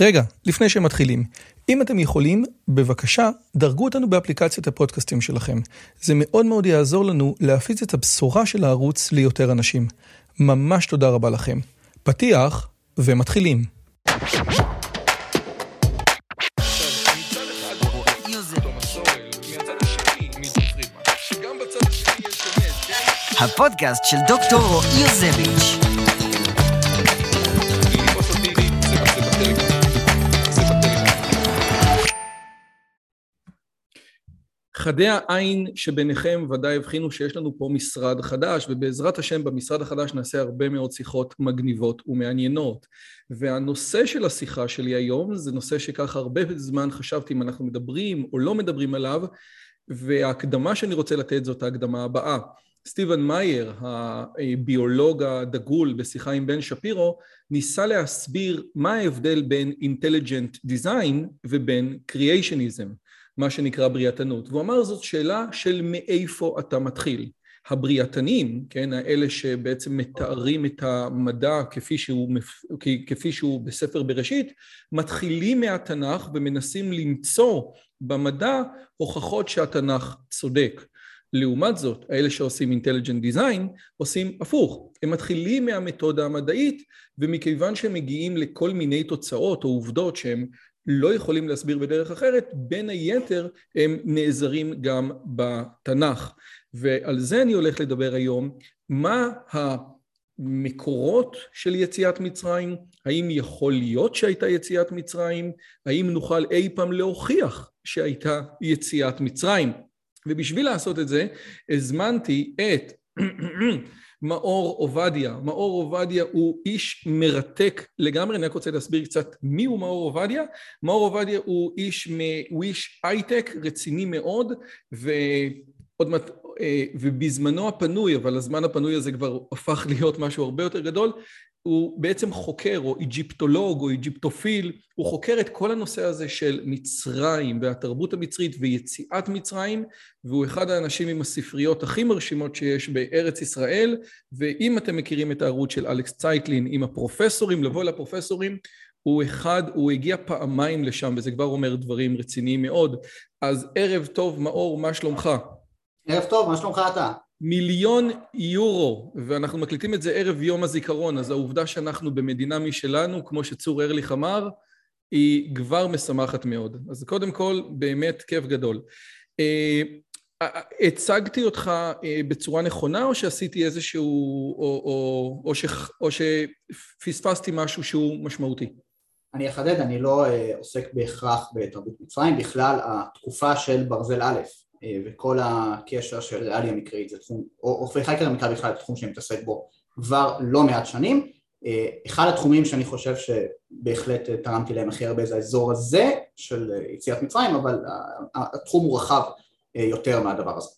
רגע, לפני שמתחילים, אם אתם יכולים, בבקשה, דרגו אותנו באפליקציית הפודקאסטים שלכם. זה מאוד מאוד יעזור לנו להפיץ את הבשורה של הערוץ ליותר אנשים. ממש תודה רבה לכם. פתיח, ומתחילים. הפודקאסט של דוקטור רועי יוזביץ'. חדי העין שביניכם ודאי הבחינו שיש לנו פה משרד חדש, ובעזרת השם במשרד החדש נעשה הרבה מאוד שיחות מגניבות ומעניינות. והנושא של השיחה שלי היום זה נושא שככה הרבה זמן חשבתי אם אנחנו מדברים או לא מדברים עליו, וההקדמה שאני רוצה לתת זאת ההקדמה הבאה. סטיבן מאייר, הביולוג הדגול בשיחה עם בן שפירו, ניסה להסביר מה ההבדל בין אינטליג'נט דיזיין ובין קריאיישניזם. מה שנקרא בריאתנות. והוא אמר זאת שאלה של מאיפה אתה מתחיל. הבריאתנים, כן, האלה שבעצם מתארים את המדע כפי שהוא, כפי שהוא בספר בראשית, מתחילים מהתנ"ך ומנסים למצוא במדע הוכחות שהתנ"ך צודק. לעומת זאת, האלה שעושים אינטליג'נט דיזיין עושים הפוך. הם מתחילים מהמתודה המדעית, ומכיוון שהם מגיעים לכל מיני תוצאות או עובדות שהם לא יכולים להסביר בדרך אחרת, בין היתר הם נעזרים גם בתנ"ך. ועל זה אני הולך לדבר היום, מה המקורות של יציאת מצרים, האם יכול להיות שהייתה יציאת מצרים, האם נוכל אי פעם להוכיח שהייתה יציאת מצרים. ובשביל לעשות את זה, הזמנתי את מאור עובדיה. מאור עובדיה הוא איש מרתק לגמרי, אני רק רוצה להסביר קצת מי הוא מאור עובדיה. מאור עובדיה הוא איש, הוא איש הייטק רציני מאוד, ועוד מעט, אה, ובזמנו הפנוי, אבל הזמן הפנוי הזה כבר הפך להיות משהו הרבה יותר גדול, הוא בעצם חוקר, או איג'יפטולוג, או איג'יפטופיל, הוא חוקר את כל הנושא הזה של מצרים והתרבות המצרית ויציאת מצרים, והוא אחד האנשים עם הספריות הכי מרשימות שיש בארץ ישראל, ואם אתם מכירים את הערוץ של אלכס צייטלין עם הפרופסורים, לבוא לפרופסורים, הוא אחד, הוא הגיע פעמיים לשם, וזה כבר אומר דברים רציניים מאוד. אז ערב טוב, מאור, מה שלומך? ערב טוב, מה שלומך אתה? מיליון יורו, ואנחנו מקליטים את זה ערב יום הזיכרון, אז העובדה שאנחנו במדינה משלנו, כמו שצור ארליך אמר, היא כבר משמחת מאוד. אז קודם כל, באמת כיף גדול. אה, הצגתי אותך אה, בצורה נכונה, או שעשיתי איזשהו, או, או, או, ש, או שפספסתי משהו שהוא משמעותי? אני אחדד, אני לא אה, עוסק בהכרח בתרבות מצרים, בכלל התקופה של ברזל א', אה, וכל הקשר של ריאליה מקראית זה תחום, או אופי חייקר המקרא בכלל זה תחום שאני מתעסק בו כבר לא מעט שנים אה, אחד התחומים שאני חושב שבהחלט תרמתי להם הכי הרבה זה האזור הזה של יציאת מצרים אבל התחום הוא רחב אה, יותר מהדבר הזה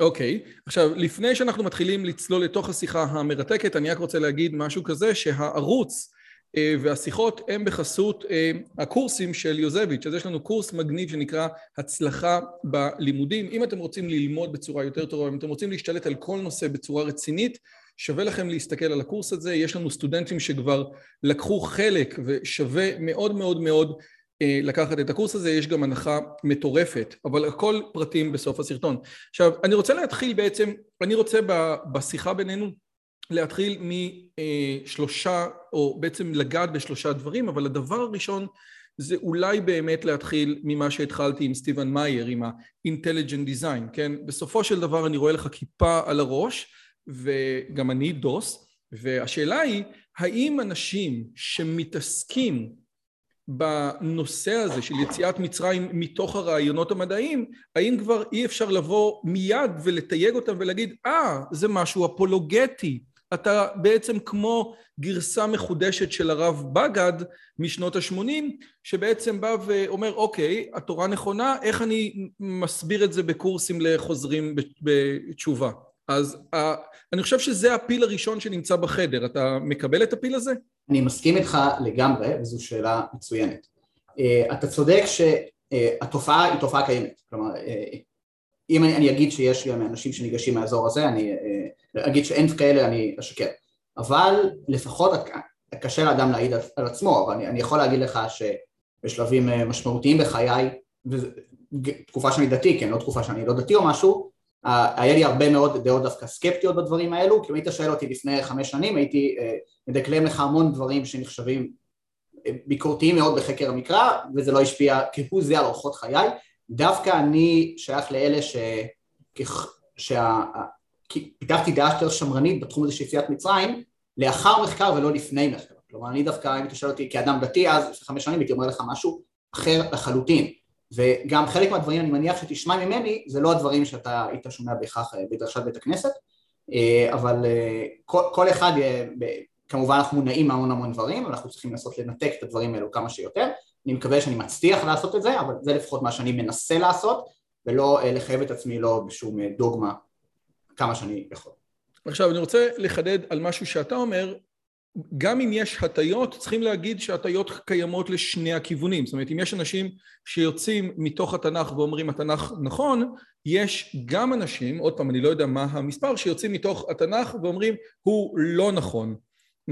אוקיי, okay. עכשיו לפני שאנחנו מתחילים לצלול לתוך השיחה המרתקת אני רק רוצה להגיד משהו כזה שהערוץ אה, והשיחות הם בחסות אה, הקורסים של יוזביץ', אז יש לנו קורס מגניב שנקרא הצלחה בלימודים. אם אתם רוצים ללמוד בצורה יותר טובה, אם אתם רוצים להשתלט על כל נושא בצורה רצינית, שווה לכם להסתכל על הקורס הזה, יש לנו סטודנטים שכבר לקחו חלק ושווה מאוד מאוד מאוד אה, לקחת את הקורס הזה, יש גם הנחה מטורפת, אבל הכל פרטים בסוף הסרטון. עכשיו, אני רוצה להתחיל בעצם, אני רוצה בשיחה בינינו להתחיל משלושה, או בעצם לגעת בשלושה דברים, אבל הדבר הראשון זה אולי באמת להתחיל ממה שהתחלתי עם סטיבן מאייר, עם ה-intelligent design, כן? בסופו של דבר אני רואה לך כיפה על הראש, וגם אני דוס, והשאלה היא, האם אנשים שמתעסקים בנושא הזה של יציאת מצרים מתוך הרעיונות המדעיים, האם כבר אי אפשר לבוא מיד ולתייג אותם ולהגיד, אה, ah, זה משהו אפולוגטי, אתה בעצם כמו גרסה מחודשת של הרב בגד משנות ה-80, שבעצם בא ואומר, אוקיי, התורה נכונה, איך אני מסביר את זה בקורסים לחוזרים בתשובה? אז אני חושב שזה הפיל הראשון שנמצא בחדר. אתה מקבל את הפיל הזה? אני מסכים איתך לגמרי, וזו שאלה מצוינת. אה, אתה צודק שהתופעה היא תופעה קיימת. כלומר, אה, אם אני, אני אגיד שיש גם אנשים שניגשים מהאזור הזה, אני אה, אגיד שאין כאלה, אני אשקר. אבל לפחות קשה לאדם להעיד על עצמו, אבל אני, אני יכול להגיד לך שבשלבים אה, משמעותיים בחיי, ותקופה שאני דתי, כן, לא תקופה שאני לא דתי או משהו, היה לי הרבה מאוד דעות דווקא סקפטיות בדברים האלו, כי אם היית שואל אותי לפני חמש שנים הייתי אה, מדקלם לך המון דברים שנחשבים ביקורתיים מאוד בחקר המקרא וזה לא השפיע כהוא זה על אורחות חיי, דווקא אני שייך לאלה ש... שה... פיתחתי דעה יותר שמרנית בתחום הזה של יציאת מצרים לאחר מחקר ולא לפני מחקר, כלומר אני דווקא אם אתה שואל אותי כאדם דתי אז לפני חמש שנים הייתי אומר לך משהו אחר לחלוטין. וגם חלק מהדברים אני מניח שתשמע ממני זה לא הדברים שאתה היית שומע בהכרח אה, בדרשת בית הכנסת. אה, אבל אה, כל, כל אחד, כמובן אנחנו מונעים מהמון המון דברים אנחנו צריכים לנסות לנתק את הדברים האלו כמה שיותר אני מקווה שאני מצליח לעשות את זה אבל זה לפחות מה שאני מנסה לעשות ולא לחייב את עצמי לא בשום דוגמה כמה שאני יכול עכשיו אני רוצה לחדד על משהו שאתה אומר גם אם יש הטיות, צריכים להגיד שהטיות קיימות לשני הכיוונים. זאת אומרת, אם יש אנשים שיוצאים מתוך התנ"ך ואומרים התנ"ך נכון, יש גם אנשים, עוד פעם, אני לא יודע מה המספר, שיוצאים מתוך התנ"ך ואומרים הוא לא נכון.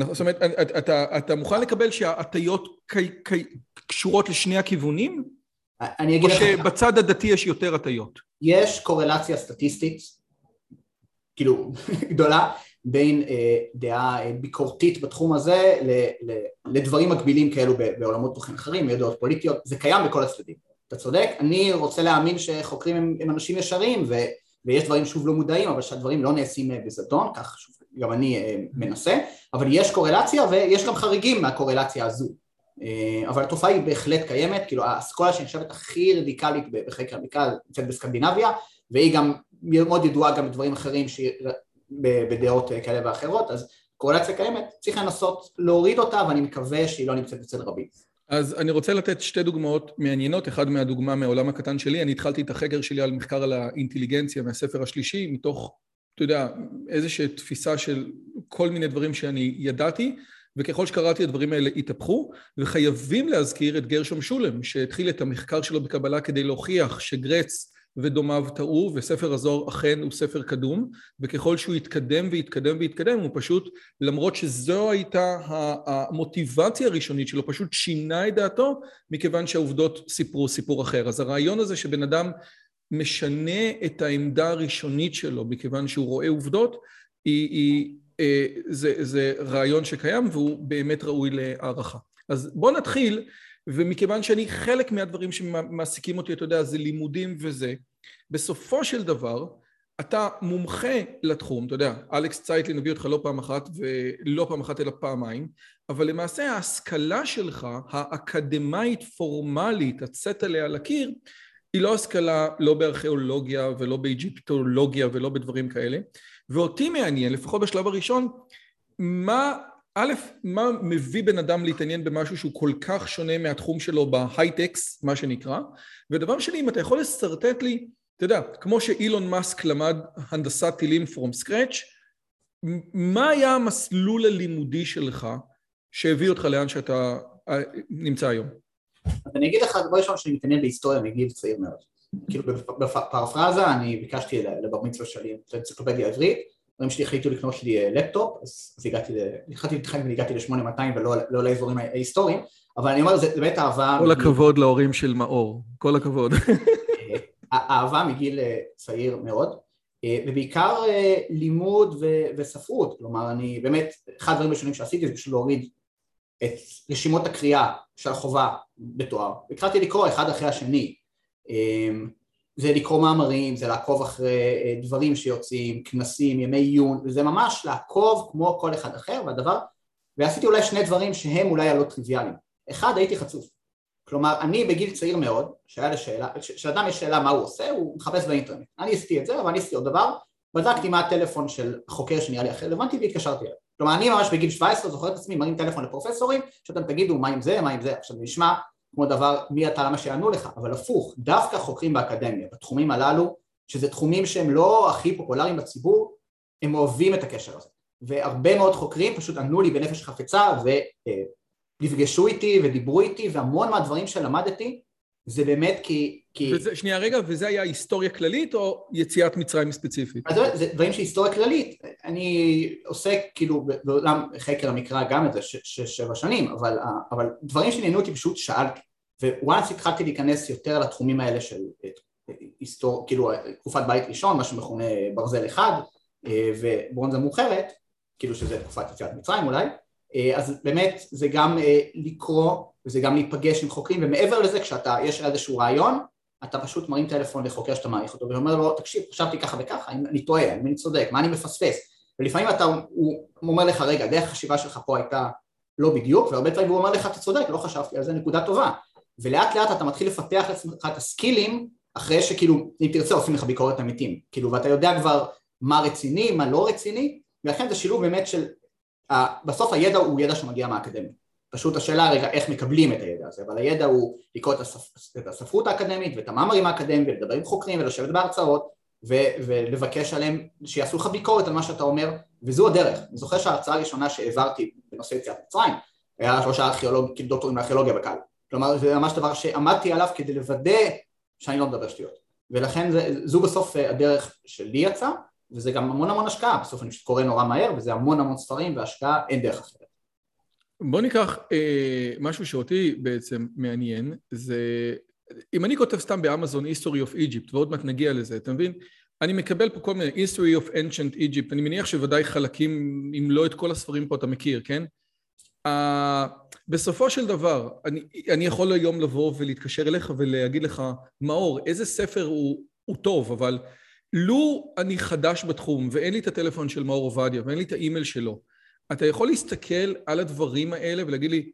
זאת אומרת, אתה, אתה מוכן לקבל שההטיות קשורות לשני הכיוונים? אני אגיד לך... או שבצד הדתי יש יותר הטיות? יש קורלציה סטטיסטית, כאילו, גדולה, בין אה, דעה אה, ביקורתית בתחום הזה ל, ל, לדברים מקבילים כאלו בעולמות תוכן אחרים, מדעות פוליטיות, זה קיים בכל הצדדים. אתה צודק, אני רוצה להאמין שחוקרים הם, הם אנשים ישרים ו, ויש דברים שוב לא מודעים, אבל שהדברים לא נעשים אה, בזדון, כך שוב, גם אני אה, מנסה, אבל יש קורלציה ויש גם חריגים מהקורלציה הזו. אה, אבל התופעה היא בהחלט קיימת, כאילו האסכולה שנחשבת הכי רדיקלית בחקר המקרא נמצאת בסקנדינביה והיא גם מאוד ידועה גם בדברים אחרים בדעות כאלה ואחרות, אז קורלציה קיימת, צריך לנסות להוריד אותה ואני מקווה שהיא לא נמצאת אצל רבים. אז אני רוצה לתת שתי דוגמאות מעניינות, אחד מהדוגמה מהעולם הקטן שלי, אני התחלתי את החקר שלי על מחקר על האינטליגנציה מהספר השלישי, מתוך, אתה יודע, איזושהי תפיסה של כל מיני דברים שאני ידעתי, וככל שקראתי הדברים האלה התהפכו, וחייבים להזכיר את גרשום שולם, שהתחיל את המחקר שלו בקבלה כדי להוכיח שגרץ ודומיו טעו, וספר הזוהר אכן הוא ספר קדום, וככל שהוא יתקדם ויתקדם ויתקדם, הוא פשוט, למרות שזו הייתה המוטיבציה הראשונית שלו, פשוט שינה את דעתו, מכיוון שהעובדות סיפרו סיפור אחר. אז הרעיון הזה שבן אדם משנה את העמדה הראשונית שלו, מכיוון שהוא רואה עובדות, היא, היא, אה, זה, זה רעיון שקיים והוא באמת ראוי להערכה. אז בואו נתחיל ומכיוון שאני חלק מהדברים שמעסיקים אותי, אתה יודע, זה לימודים וזה, בסופו של דבר אתה מומחה לתחום, אתה יודע, אלכס צייטלין הביא אותך לא פעם אחת ולא פעם אחת אלא פעמיים, אבל למעשה ההשכלה שלך, האקדמאית פורמלית, הצאת עליה על הקיר, היא לא השכלה לא בארכיאולוגיה ולא באיג'יפטולוגיה ולא בדברים כאלה, ואותי מעניין, לפחות בשלב הראשון, מה א', מה מביא בן אדם להתעניין במשהו שהוא כל כך שונה מהתחום שלו בהייטקס, מה שנקרא, ודבר שני, אם אתה יכול לשרטט לי, אתה יודע, כמו שאילון מאסק למד הנדסת טילים from scratch, מה היה המסלול הלימודי שלך שהביא אותך לאן שאתה אה, נמצא היום? אז אני אגיד לך, דבר ראשון שאני מתעניין בהיסטוריה מגיל צעיר מאוד. כאילו בפרפרזה אני ביקשתי לבר מצווה שלי את האנציקלופדיה העברית ההורים שלי החליטו לקנות לי אה, לפטופ, אז, אז הגעתי, התחלתי להתחיל והגעתי ל-8200 ולא לא לאזורים ההיסטוריים, אבל אני אומר, זה באמת אהבה... כל הכבוד להורים של מאור, כל הכבוד. אה, אהבה מגיל אה, צעיר מאוד, ובעיקר לימוד וספרות, כלומר אני באמת, אחד הדברים הראשונים שעשיתי זה בשביל להוריד את רשימות הקריאה של החובה בתואר, והתחלתי לקרוא אחד אחרי השני זה לקרוא מאמרים, זה לעקוב אחרי אה, דברים שיוצאים, כנסים, ימי עיון, וזה ממש לעקוב כמו כל אחד אחר, והדבר, ועשיתי אולי שני דברים שהם אולי הלא טריוויאליים. אחד, הייתי חצוף. כלומר, אני בגיל צעיר מאוד, שהיה לשאלה, כשאדם יש שאלה מה הוא עושה, הוא מחפש באינטרנט. אני עשיתי את זה, אבל אני עשיתי עוד דבר, בדקתי מה הטלפון של חוקר שנראה לי הכי רלוונטי והתקשרתי אליו. כלומר, אני ממש בגיל 17 זוכר את עצמי, מרים טלפון לפרופסורים, שאתם תגידו מה עם זה, מה עם זה, עכשיו נשמע כמו דבר מי אתה למה שיענו לך, אבל הפוך, דווקא חוקרים באקדמיה, בתחומים הללו, שזה תחומים שהם לא הכי פופולריים בציבור, הם אוהבים את הקשר הזה. והרבה מאוד חוקרים פשוט ענו לי בנפש חפצה ונפגשו איתי ודיברו איתי, והמון מהדברים שלמדתי זה באמת כי, כי... וזה, שנייה רגע, וזה היה היסטוריה כללית או יציאת מצרים ספציפית? אז זה, דברים של היסטוריה כללית, אני עוסק כאילו בעולם חקר המקרא גם את זה שש-שבע שנים, אבל, אבל דברים שעניינו אותי פשוט שאלתי, וואנס התחלתי להיכנס יותר לתחומים האלה של היסטור, כאילו תקופת בית ראשון, מה שמכונה ברזל אחד, וברונזה מאוחרת, כאילו שזה תקופת יציאת מצרים אולי, אז באמת זה גם לקרוא וזה גם להיפגש עם חוקרים, ומעבר לזה כשאתה, יש איזשהו רעיון, אתה פשוט מרים טלפון לחוקר שאתה מעריך אותו ואומר לו, תקשיב, חשבתי ככה וככה, אני טועה, אני צודק, מה אני מפספס? ולפעמים אתה, הוא אומר לך, רגע, דרך החשיבה שלך פה הייתה לא בדיוק, והרבה פעמים הוא אומר לך, אתה צודק, לא חשבתי על זה, נקודה טובה. ולאט לאט אתה מתחיל לפתח לעצמך את הסקילים, אחרי שכאילו, אם תרצה, עושים לך ביקורת אמיתים. כאילו, ואתה יודע כבר מה רציני, מה לא רציני, ולכן זה שילוב באמת של, בסוף הידע הוא ידע שמגיע מהאקדמיה. פשוט השאלה רגע איך מקבלים את הידע הזה, אבל הידע הוא לקרוא את, הספ... את הספרות האקדמית ואת המאמרים האקדמיים ולדבר עם חוקרים ולשבת בהרצאות ו- ולבקש עליהם שיעשו לך ביקורת על מה שאתה אומר וזו הדרך. אני זוכר שההרצאה הראשונה שהעברתי בנושא יציאת מצרים היה שלושה ארכיאולוג, כאילו דוקטורים לארכיאולוגיה בקהל. כלומר זה ממש דבר שעמדתי עליו כדי לוודא שאני לא מדבר שטויות. ולכן זה, זו בסוף הדרך שלי יצא וזה גם המון המון השקעה, בסוף אני פשוט קורא נורא מהר וזה המון המון ספרים והשקעה אין דרך אחרת בוא ניקח אה, משהו שאותי בעצם מעניין, זה אם אני כותב סתם באמזון History of Egypt ועוד מעט נגיע לזה, אתה מבין? אני מקבל פה כל מיני History of Ancient Egypt, אני מניח שוודאי חלקים, אם לא את כל הספרים פה אתה מכיר, כן? Uh, בסופו של דבר, אני, אני יכול היום לבוא ולהתקשר אליך ולהגיד לך, מאור, איזה ספר הוא, הוא טוב, אבל לו אני חדש בתחום ואין לי את הטלפון של מאור עובדיה ואין לי את האימייל שלו, אתה יכול להסתכל על הדברים האלה ולהגיד לי,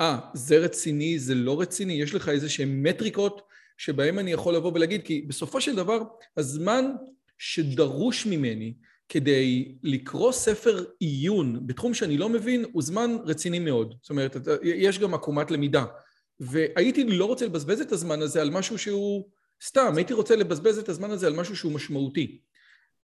אה, ah, זה רציני, זה לא רציני, יש לך איזה שהן מטריקות שבהן אני יכול לבוא ולהגיד, כי בסופו של דבר, הזמן שדרוש ממני כדי לקרוא ספר עיון בתחום שאני לא מבין, הוא זמן רציני מאוד. זאת אומרת, יש גם עקומת למידה. והייתי לא רוצה לבזבז את הזמן הזה על משהו שהוא סתם, הייתי רוצה לבזבז את הזמן הזה על משהו שהוא משמעותי.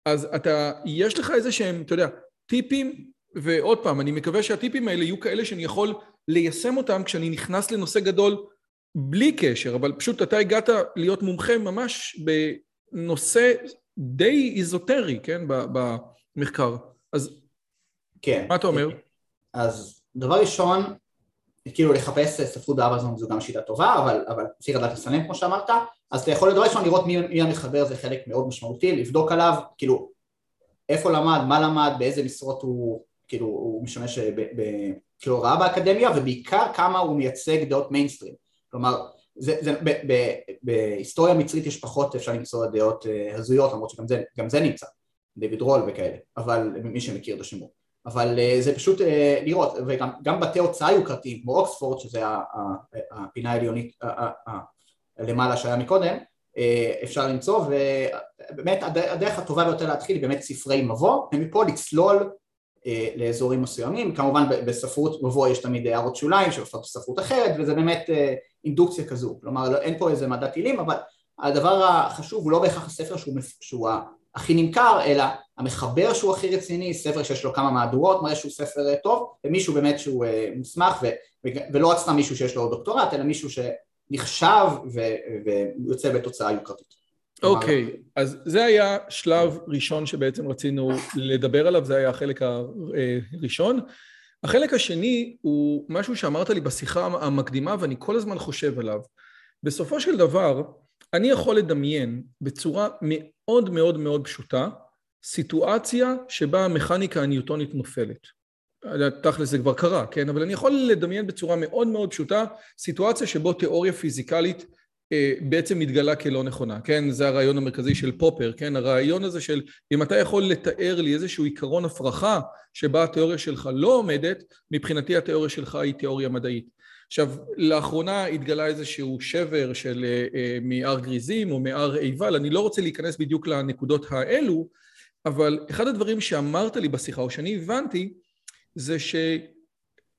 אז אתה, יש לך איזה שהם, אתה יודע, טיפים ועוד פעם, אני מקווה שהטיפים האלה יהיו כאלה שאני יכול ליישם אותם כשאני נכנס לנושא גדול בלי קשר, אבל פשוט אתה הגעת להיות מומחה ממש בנושא די איזוטרי, כן, במחקר. אז כן. מה אתה אומר? אז דבר ראשון, כאילו לחפש ספרות באמזון זו גם שיטה טובה, אבל, אבל צריך לדעת לסנן כמו שאמרת, אז אתה יכול לדבר ראשון לראות מי, מי המחבר זה חלק מאוד משמעותי, לבדוק עליו, כאילו, איפה למד, מה למד, באיזה משרות הוא כאילו הוא משמש אה, כהוראה באקדמיה ובעיקר כמה הוא מייצג דעות מיינסטרים. כלומר זה, זה, ב, ב, בהיסטוריה מצרית יש פחות אפשר למצוא דעות אה, הזויות למרות שגם זה, זה נמצא. דיוויד רול וכאלה אבל מי שמכיר את השמות אבל אה, זה פשוט לראות וגם בתי הוצאה יוקרתיים כמו אוקספורד שזה הפינה העליונית למעלה שהיה מקודם אפשר למצוא ובאמת הדרך הטובה ביותר להתחיל היא באמת ספרי מבוא ומפה לצלול לאזורים מסוימים, כמובן בספרות מבוא יש תמיד הערות שוליים של ספרות אחרת וזה באמת אה, אינדוקציה כזו, כלומר לא, אין פה איזה מדע טילים אבל הדבר החשוב הוא לא בהכרח הספר שהוא, שהוא הכי נמכר אלא המחבר שהוא הכי רציני, ספר שיש לו כמה מהדורות, מראה שהוא ספר אה, טוב ומישהו באמת שהוא מוסמך ו, ולא רק סתם מישהו שיש לו דוקטורט אלא מישהו שנחשב ויוצא בתוצאה יוקרתית אוקיי, okay, אז זה היה שלב ראשון שבעצם רצינו לדבר עליו, זה היה החלק הראשון. החלק השני הוא משהו שאמרת לי בשיחה המקדימה ואני כל הזמן חושב עליו. בסופו של דבר, אני יכול לדמיין בצורה מאוד מאוד מאוד פשוטה סיטואציה שבה המכניקה הניוטונית נופלת. תכל'ס זה כבר קרה, כן? אבל אני יכול לדמיין בצורה מאוד מאוד פשוטה סיטואציה שבו תיאוריה פיזיקלית אה, בעצם מתגלה כלא נכונה, כן? זה הרעיון המרכזי של פופר, כן? הרעיון הזה של אם אתה יכול לתאר לי איזשהו עיקרון הפרחה שבה התיאוריה שלך לא עומדת, מבחינתי התיאוריה שלך היא תיאוריה מדעית. עכשיו, לאחרונה התגלה איזשהו שבר של אה, אה, מהר גריזים או מהר עיבל, אני לא רוצה להיכנס בדיוק לנקודות האלו, אבל אחד הדברים שאמרת לי בשיחה, או שאני הבנתי, זה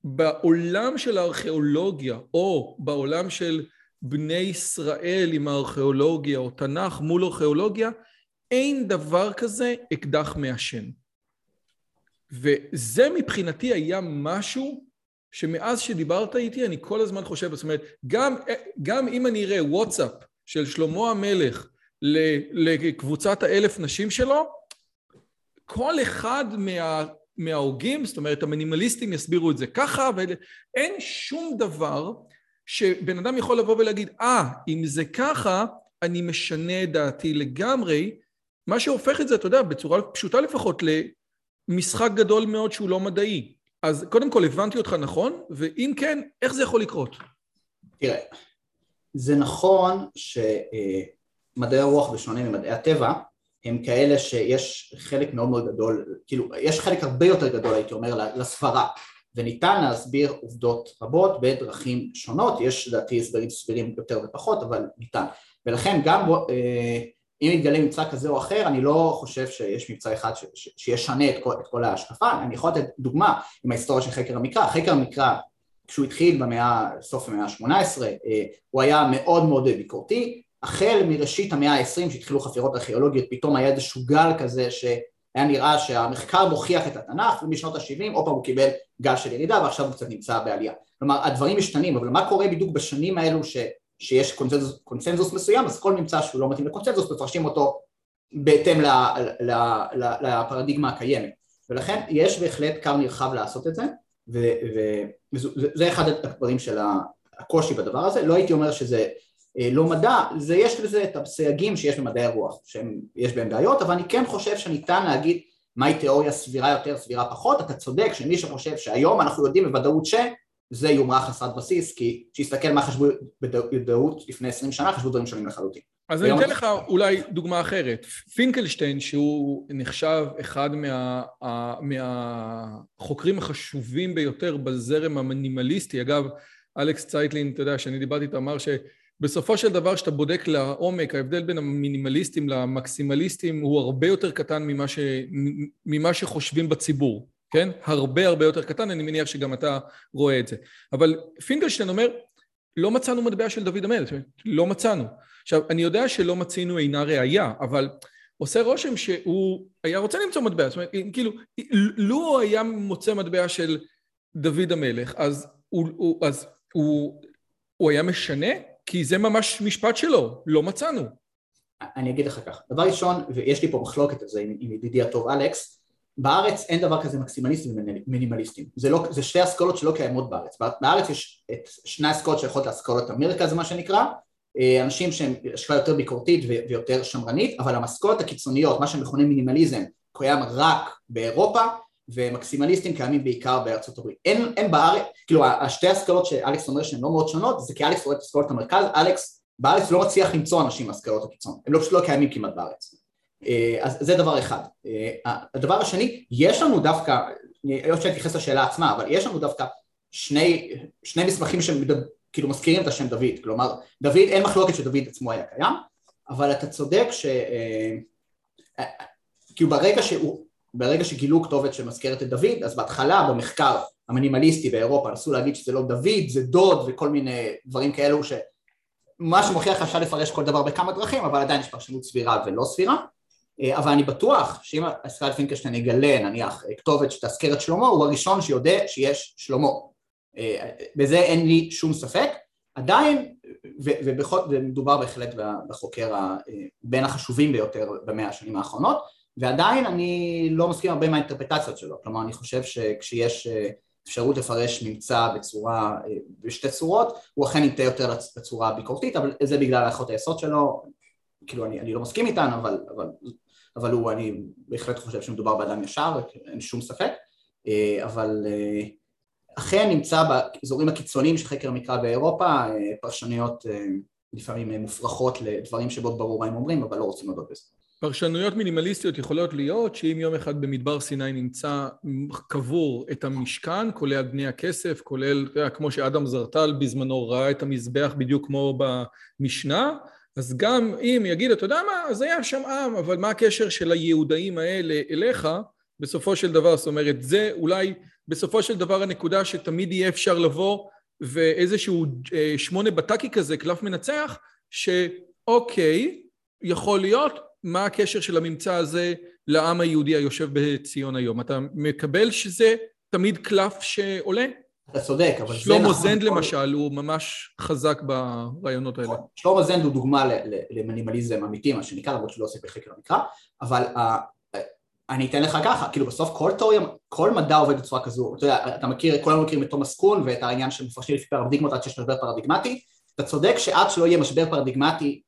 שבעולם של הארכיאולוגיה, או בעולם של בני ישראל עם הארכיאולוגיה או תנ"ך מול ארכיאולוגיה, אין דבר כזה אקדח מעשן. וזה מבחינתי היה משהו שמאז שדיברת איתי אני כל הזמן חושב, זאת אומרת, גם, גם אם אני אראה וואטסאפ של שלמה המלך לקבוצת האלף נשים שלו, כל אחד מה, מההוגים, זאת אומרת המינימליסטים יסבירו את זה ככה, ואין שום דבר שבן אדם יכול לבוא ולהגיד, אה, ah, אם זה ככה, אני משנה את דעתי לגמרי, מה שהופך את זה, אתה יודע, בצורה פשוטה לפחות, למשחק גדול מאוד שהוא לא מדעי. אז קודם כל, הבנתי אותך נכון, ואם כן, איך זה יכול לקרות? תראה, זה נכון שמדעי הרוח, בשונה ממדעי הטבע, הם כאלה שיש חלק מאוד מאוד גדול, כאילו, יש חלק הרבה יותר גדול, הייתי אומר, לסברה, וניתן להסביר עובדות רבות בדרכים שונות, יש לדעתי הסברים סבירים יותר ופחות, אבל ניתן. ולכן גם אה, אם יתגלה מבצע כזה או אחר, אני לא חושב שיש מבצע אחד ש, ש, שישנה את כל, את כל ההשקפה, אני יכול לתת דוגמה עם ההיסטוריה של חקר המקרא, חקר המקרא כשהוא התחיל במאה, סוף המאה ה-18, אה, הוא היה מאוד מאוד ביקורתי, החל מראשית המאה ה-20 שהתחילו חפירות ארכיאולוגיות, פתאום היה איזשהו גל כזה שהיה נראה שהמחקר מוכיח את התנ"ך, ומשנות ה-70 עוד פעם הוא קיבל גל של ירידה ועכשיו הוא קצת נמצא בעלייה. כלומר הדברים משתנים, אבל מה קורה בדיוק בשנים האלו ש... שיש קונצנזוס, קונצנזוס מסוים, אז כל ממצא שהוא לא מתאים לקונצנזוס מפרשים אותו בהתאם לפרדיגמה הקיימת. ולכן יש בהחלט כר נרחב לעשות את זה, וזה אחד הדברים של הקושי בדבר הזה. לא הייתי אומר שזה לא מדע, זה יש לזה את הסייגים שיש במדעי הרוח, שיש בהם בעיות, אבל אני כן חושב שניתן להגיד מהי תיאוריה סבירה יותר, סבירה פחות, אתה צודק שמי שחושב שהיום אנחנו יודעים בוודאות ש... זה יומרה חסרת בסיס, כי כשיסתכל מה חשבו בדעות לפני עשרים שנה, חשבו דברים שונים לחלוטין. אז אני אתן לך אולי דוגמה אחרת. פינקלשטיין, שהוא נחשב אחד מה, מהחוקרים החשובים ביותר בזרם המינימליסטי, אגב, אלכס צייטלין, אתה יודע, שאני דיברתי איתו, אמר שבסופו של דבר, כשאתה בודק לעומק, ההבדל בין המינימליסטים למקסימליסטים הוא הרבה יותר קטן ממה, ש, ממה שחושבים בציבור. כן? הרבה הרבה יותר קטן, אני מניח שגם אתה רואה את זה. אבל פינקלשטיין אומר, לא מצאנו מטבע של דוד המלך, לא מצאנו. עכשיו, אני יודע שלא מצינו אינה ראייה, אבל עושה רושם שהוא היה רוצה למצוא מטבע, זאת אומרת, כאילו, לו הוא היה מוצא מטבע של דוד המלך, אז הוא, הוא, אז הוא, הוא היה משנה? כי זה ממש משפט שלו, לא מצאנו. אני אגיד לך כך, דבר ראשון, ויש לי פה מחלוקת על זה עם, עם ידידי הטוב אלכס, בארץ אין דבר כזה מקסימליסטים ומינימליסטים, זה, לא, זה שתי אסכולות שלא קיימות בארץ, בארץ יש את שני אסכולות שיכולות לאסכולות המרכז מה שנקרא, אה, אנשים שהם השקעה יותר ביקורתית ויותר שמרנית, אבל המסכולות הקיצוניות, מה שמכונה מינימליזם, קיים רק באירופה ומקסימליסטים קיימים בעיקר בארצות הברית. אין, אין בארץ, כאילו השתי אסכולות שאלכס אומר שהן לא מאוד שונות, זה כי אלכס רואה את אסכולות המרכז, אלכס בארץ לא מצליח למצוא אנשים מהסכולות הקיצון, הם לא, פשוט לא קיימים כמעט בארץ. אה, אז זה דבר אחד. אה, הדבר השני, יש לנו דווקא, אני לא רוצה להתייחס לשאלה עצמה, אבל יש לנו דווקא שני, שני מסמכים שכאילו מזכירים את השם דוד, כלומר דוד, אין מחלוקת שדוד עצמו היה קיים, אבל אתה צודק ש... אה, כאילו ברגע שהוא, ברגע שגילו כתובת שמזכרת את דוד, אז בהתחלה במחקר המינימליסטי באירופה נסו להגיד שזה לא דוד, זה דוד וכל מיני דברים כאלו ש... מה שמוכיח אפשר לפרש כל דבר בכמה דרכים, אבל עדיין יש פרשנות סבירה ולא סבירה. אה, אבל אני בטוח שאם ישראל פינקלשטיין יגלה נניח כתובת שתזכיר את שלמה הוא הראשון שיודע שיש שלמה אה, בזה אין לי שום ספק עדיין ומדובר בהחלט בחוקר בין החשובים ביותר במאה השנים האחרונות ועדיין אני לא מסכים הרבה מהאינטרפטציות שלו. כלומר אני חושב שכשיש אה, אפשרות לפרש ממצא בצורה, בשתי צורות, הוא אכן ינטה יותר לצורה ביקורתית, אבל זה בגלל הנחות היסוד שלו, כאילו אני, אני לא מסכים איתן, אבל, אבל אבל הוא, אני בהחלט חושב שמדובר באדם ישר, אין שום ספק, אה, אבל אה, אכן נמצא באזורים הקיצוניים של חקר המקרא באירופה אה, פרשנויות לפעמים מופרכות לדברים שבו ברור מה הם אומרים, אבל לא רוצים לדעת בזה. פרשנויות מינימליסטיות יכולות להיות שאם יום אחד במדבר סיני נמצא קבור את המשכן, כולל בני הכסף, כולל, כמו שאדם זרטל בזמנו ראה את המזבח בדיוק כמו במשנה, אז גם אם יגיד, אתה יודע מה, אז היה שם עם, אבל מה הקשר של היהודאים האלה אליך, בסופו של דבר, זאת אומרת, זה אולי בסופו של דבר הנקודה שתמיד יהיה אפשר לבוא ואיזשהו אה, שמונה בטקי כזה, קלף מנצח, שאוקיי, יכול להיות, מה הקשר של הממצא הזה לעם היהודי היושב בציון היום? אתה מקבל שזה תמיד קלף שעולה? אתה צודק, אבל זה שלמה נכון. זנד כל- למשל, הוא ממש חזק ברעיונות האלה. שלמה זנד הוא דוגמה למינימליזם אמיתי, מה שנקרא, למרות שהוא לא עוסק בחקר המקרא, אבל אה, אני אתן לך ככה, כאילו בסוף כל תיאוריה, כל מדע עובד בצורה כזו, אתה יודע, אתה מכיר, כולנו מכירים את תומאס קון ואת העניין של מפרשים לפי פרדיגמות עד שיש משבר פרדיגמטי, אתה צודק שעד שלא יהיה משבר פרדיגמטי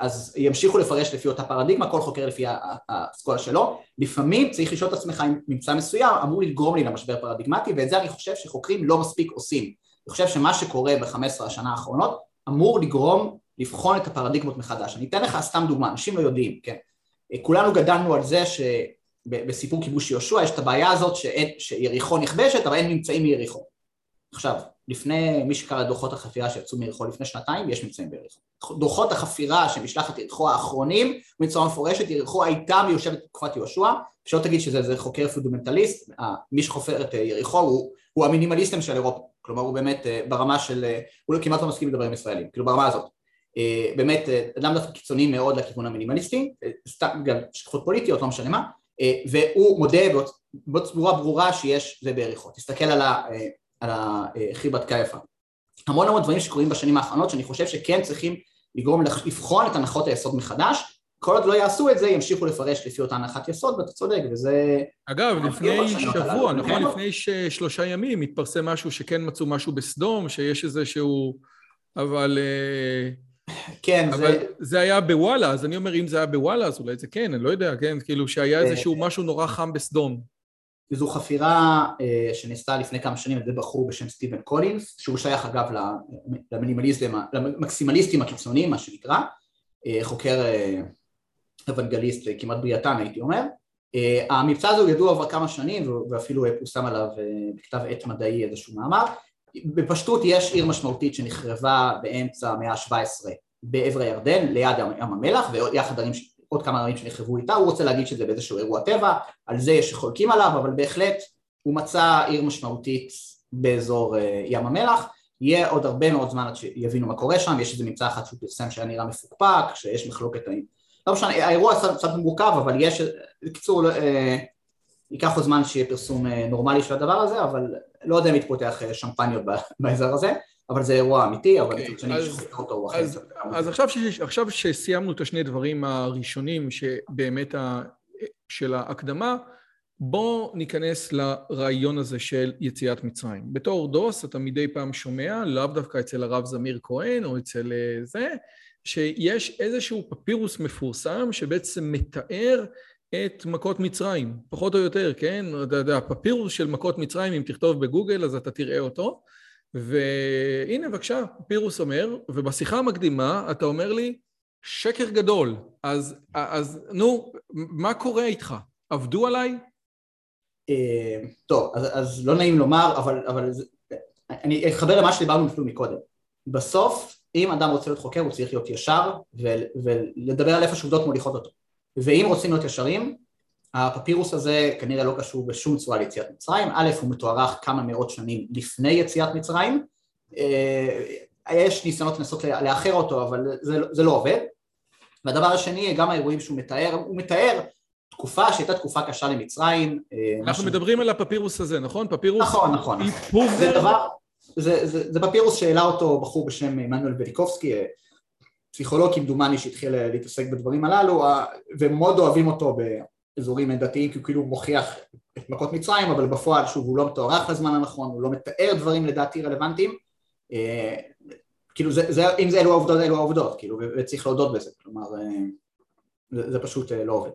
אז ימשיכו לפרש לפי אותה פרדיגמה, כל חוקר לפי האסכולה שלו, לפעמים צריך לשאול את עצמך אם ממצא מסוים אמור לגרום לי למשבר פרדיגמטי ואת זה אני חושב שחוקרים לא מספיק עושים, אני חושב שמה שקורה ב-15 השנה האחרונות אמור לגרום לבחון את הפרדיגמות מחדש. אני אתן לך סתם דוגמה, אנשים לא יודעים, כן? כולנו גדלנו על זה שבסיפור כיבוש יהושע יש את הבעיה הזאת שאין, שיריחו נכבשת אבל אין ממצאים מיריחו. עכשיו, לפני מי שקרא את דוחות החפירה שיצאו מיריחו לפני שנתיים, יש ממצאים ביריחו. דוחות החפירה של משלחת יריחו האחרונים, בצורה מפורשת, יריחו הייתה מיושבת בתקופת יהושע, שלא תגיד שזה חוקר פונדמנטליסט, אה, מי שחופר את אה, יריחו הוא, הוא המינימליסטים של אירופה, כלומר הוא באמת אה, ברמה של, הוא כמעט לא מסכים לדבר עם ישראלים, כאילו ברמה הזאת. באמת אדם דווקא קיצוני מאוד לכיוון המינימליסטי, סתם בגלל השקפות פוליטיות, לא משנה מה, והוא מודה בצורה ברורה שיש זה ביריחו. תסתכל על ה... על החיבת קייפה. המון המון דברים שקורים בשנים האחרונות שאני חושב שכן צריכים לגרום לבחון את הנחות היסוד מחדש, כל עוד לא יעשו את זה ימשיכו לפרש לפי אותה הנחת יסוד ואתה צודק וזה... אגב, אבל לפני כאילו בשנים שבוע, הללו, נכון? לפני שלושה ימים התפרסם משהו שכן מצאו משהו בסדום, שיש איזה שהוא... אבל... אה, כן, אבל זה... זה היה בוואלה, אז אני אומר, אם זה היה בוואלה, אז אולי זה כן, אני לא יודע, כן? כאילו שהיה אה, איזשהו משהו נורא חם בסדום. זו חפירה אה, שנעשתה לפני כמה שנים על ידי בחור בשם סטיבן קולינס, שהוא שייך אגב למינימליזם, למקסימליסטים הקיצוניים מה שנקרא, אה, חוקר אה, אוונגליסט כמעט בריאתן הייתי אומר. המבצע הזה הוא ידוע כבר כמה שנים ואפילו פורסם עליו בכתב עת מדעי איזשהו מאמר. בפשטות יש עיר משמעותית שנחרבה באמצע המאה ה-17 בעבר הירדן ליד ים המלח ויחד ערים עוד כמה ערים שנחרבו איתה, הוא רוצה להגיד שזה באיזשהו אירוע טבע, על זה יש שחולקים עליו, אבל בהחלט הוא מצא עיר משמעותית באזור ים המלח, יהיה עוד הרבה מאוד זמן עד שיבינו מה קורה שם, יש איזה ממצא אחד שהוא פרסם שהיה נראה מפוקפק, שיש מחלוקת, לא משנה, האירוע קצת מורכב, אבל יש, בקיצור, ייקח עוד זמן שיהיה פרסום נורמלי של הדבר הזה, אבל לא יודע אם יתפותח שמפניות באזור הזה, אבל זה אירוע אמיתי, אבל מצד שני אז- שחוקר אותו. אז, אז עכשיו, ש, עכשיו שסיימנו את השני דברים הראשונים שבאמת ה, של ההקדמה, בואו ניכנס לרעיון הזה של יציאת מצרים. בתור דוס אתה מדי פעם שומע, לאו דווקא אצל הרב זמיר כהן או אצל אה, זה, שיש איזשהו פפירוס מפורסם שבעצם מתאר את מכות מצרים, פחות או יותר, כן? אתה יודע, פפירוס של מכות מצרים, אם תכתוב בגוגל אז אתה תראה אותו. והנה בבקשה, פירוס אומר, ובשיחה המקדימה אתה אומר לי, שקר גדול. אז, אז נו, מה קורה איתך? עבדו עליי? אה, טוב, אז, אז לא נעים לומר, אבל, אבל אני אחבר למה שדיברנו אפילו מקודם. בסוף, אם אדם רוצה להיות חוקר, הוא צריך להיות ישר ולדבר על איפה שעובדות מוליכות אותו. ואם רוצים להיות ישרים, הפפירוס הזה כנראה לא קשור בשום צורה ליציאת מצרים. א', הוא מתוארך כמה מאות שנים לפני יציאת מצרים. אה, יש ניסיונות לנסות לאחר אותו, אבל זה, זה לא עובד. והדבר השני, גם האירועים שהוא מתאר, הוא מתאר תקופה שהייתה תקופה קשה למצרים. אה, אנחנו משהו- מדברים על הפפירוס הזה, נכון? פפירוס נכון, נכון. היפוך זה דבר, זה, זה, זה פפירוס שהעלה אותו בחור בשם עמנואל וליקובסקי, אה, פסיכולוג כמדומני שהתחיל להתעסק בדברים הללו, ומאוד אוהבים אותו באזורים דתיים, כי הוא כאילו מוכיח את מכות מצרים, אבל בפועל, שוב, הוא לא מתוארך לזמן הנכון, הוא לא מתאר דברים לדעתי רלוונטיים. אה, כאילו, זה, זה, אם זה אלו העובדות, אלו העובדות, כאילו, וצריך להודות בזה, כלומר, אה, זה, זה פשוט אה, לא עובד.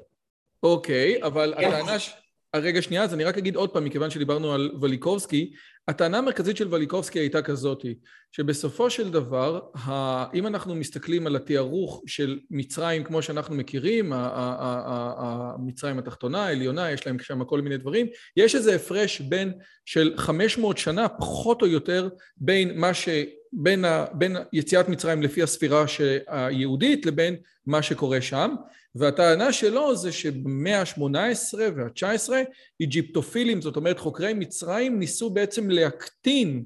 אוקיי, אבל כן. הטענה... ש... רגע, שנייה, אז אני רק אגיד עוד פעם, מכיוון שדיברנו על וליקובסקי, הטענה המרכזית של וליקובסקי הייתה כזאתי, שבסופו של דבר. אם אנחנו מסתכלים על התיארוך של מצרים כמו שאנחנו מכירים, המצרים התחתונה, העליונה, יש להם שם כל מיני דברים, יש איזה הפרש בין של 500 שנה, פחות או יותר, בין מה ש... בין, ה... בין יציאת מצרים לפי הספירה היהודית לבין מה שקורה שם. והטענה שלו זה שבמאה ה-18 וה-19 איג'יפטופילים, זאת אומרת חוקרי מצרים, ניסו בעצם להקטין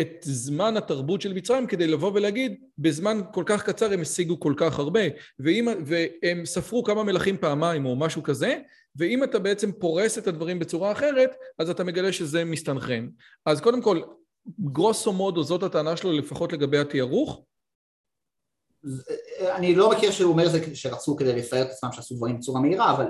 את זמן התרבות של מצרים כדי לבוא ולהגיד, בזמן כל כך קצר הם השיגו כל כך הרבה, ואם, והם ספרו כמה מלכים פעמיים או משהו כזה, ואם אתה בעצם פורס את הדברים בצורה אחרת, אז אתה מגלה שזה מסתנכרן. אז קודם כל, גרוסו מודו זאת הטענה שלו לפחות לגבי התיארוך? אני לא מכיר שהוא אומר זה שרצו כדי לפאר את עצמם שעשו דברים בצורה מהירה, אבל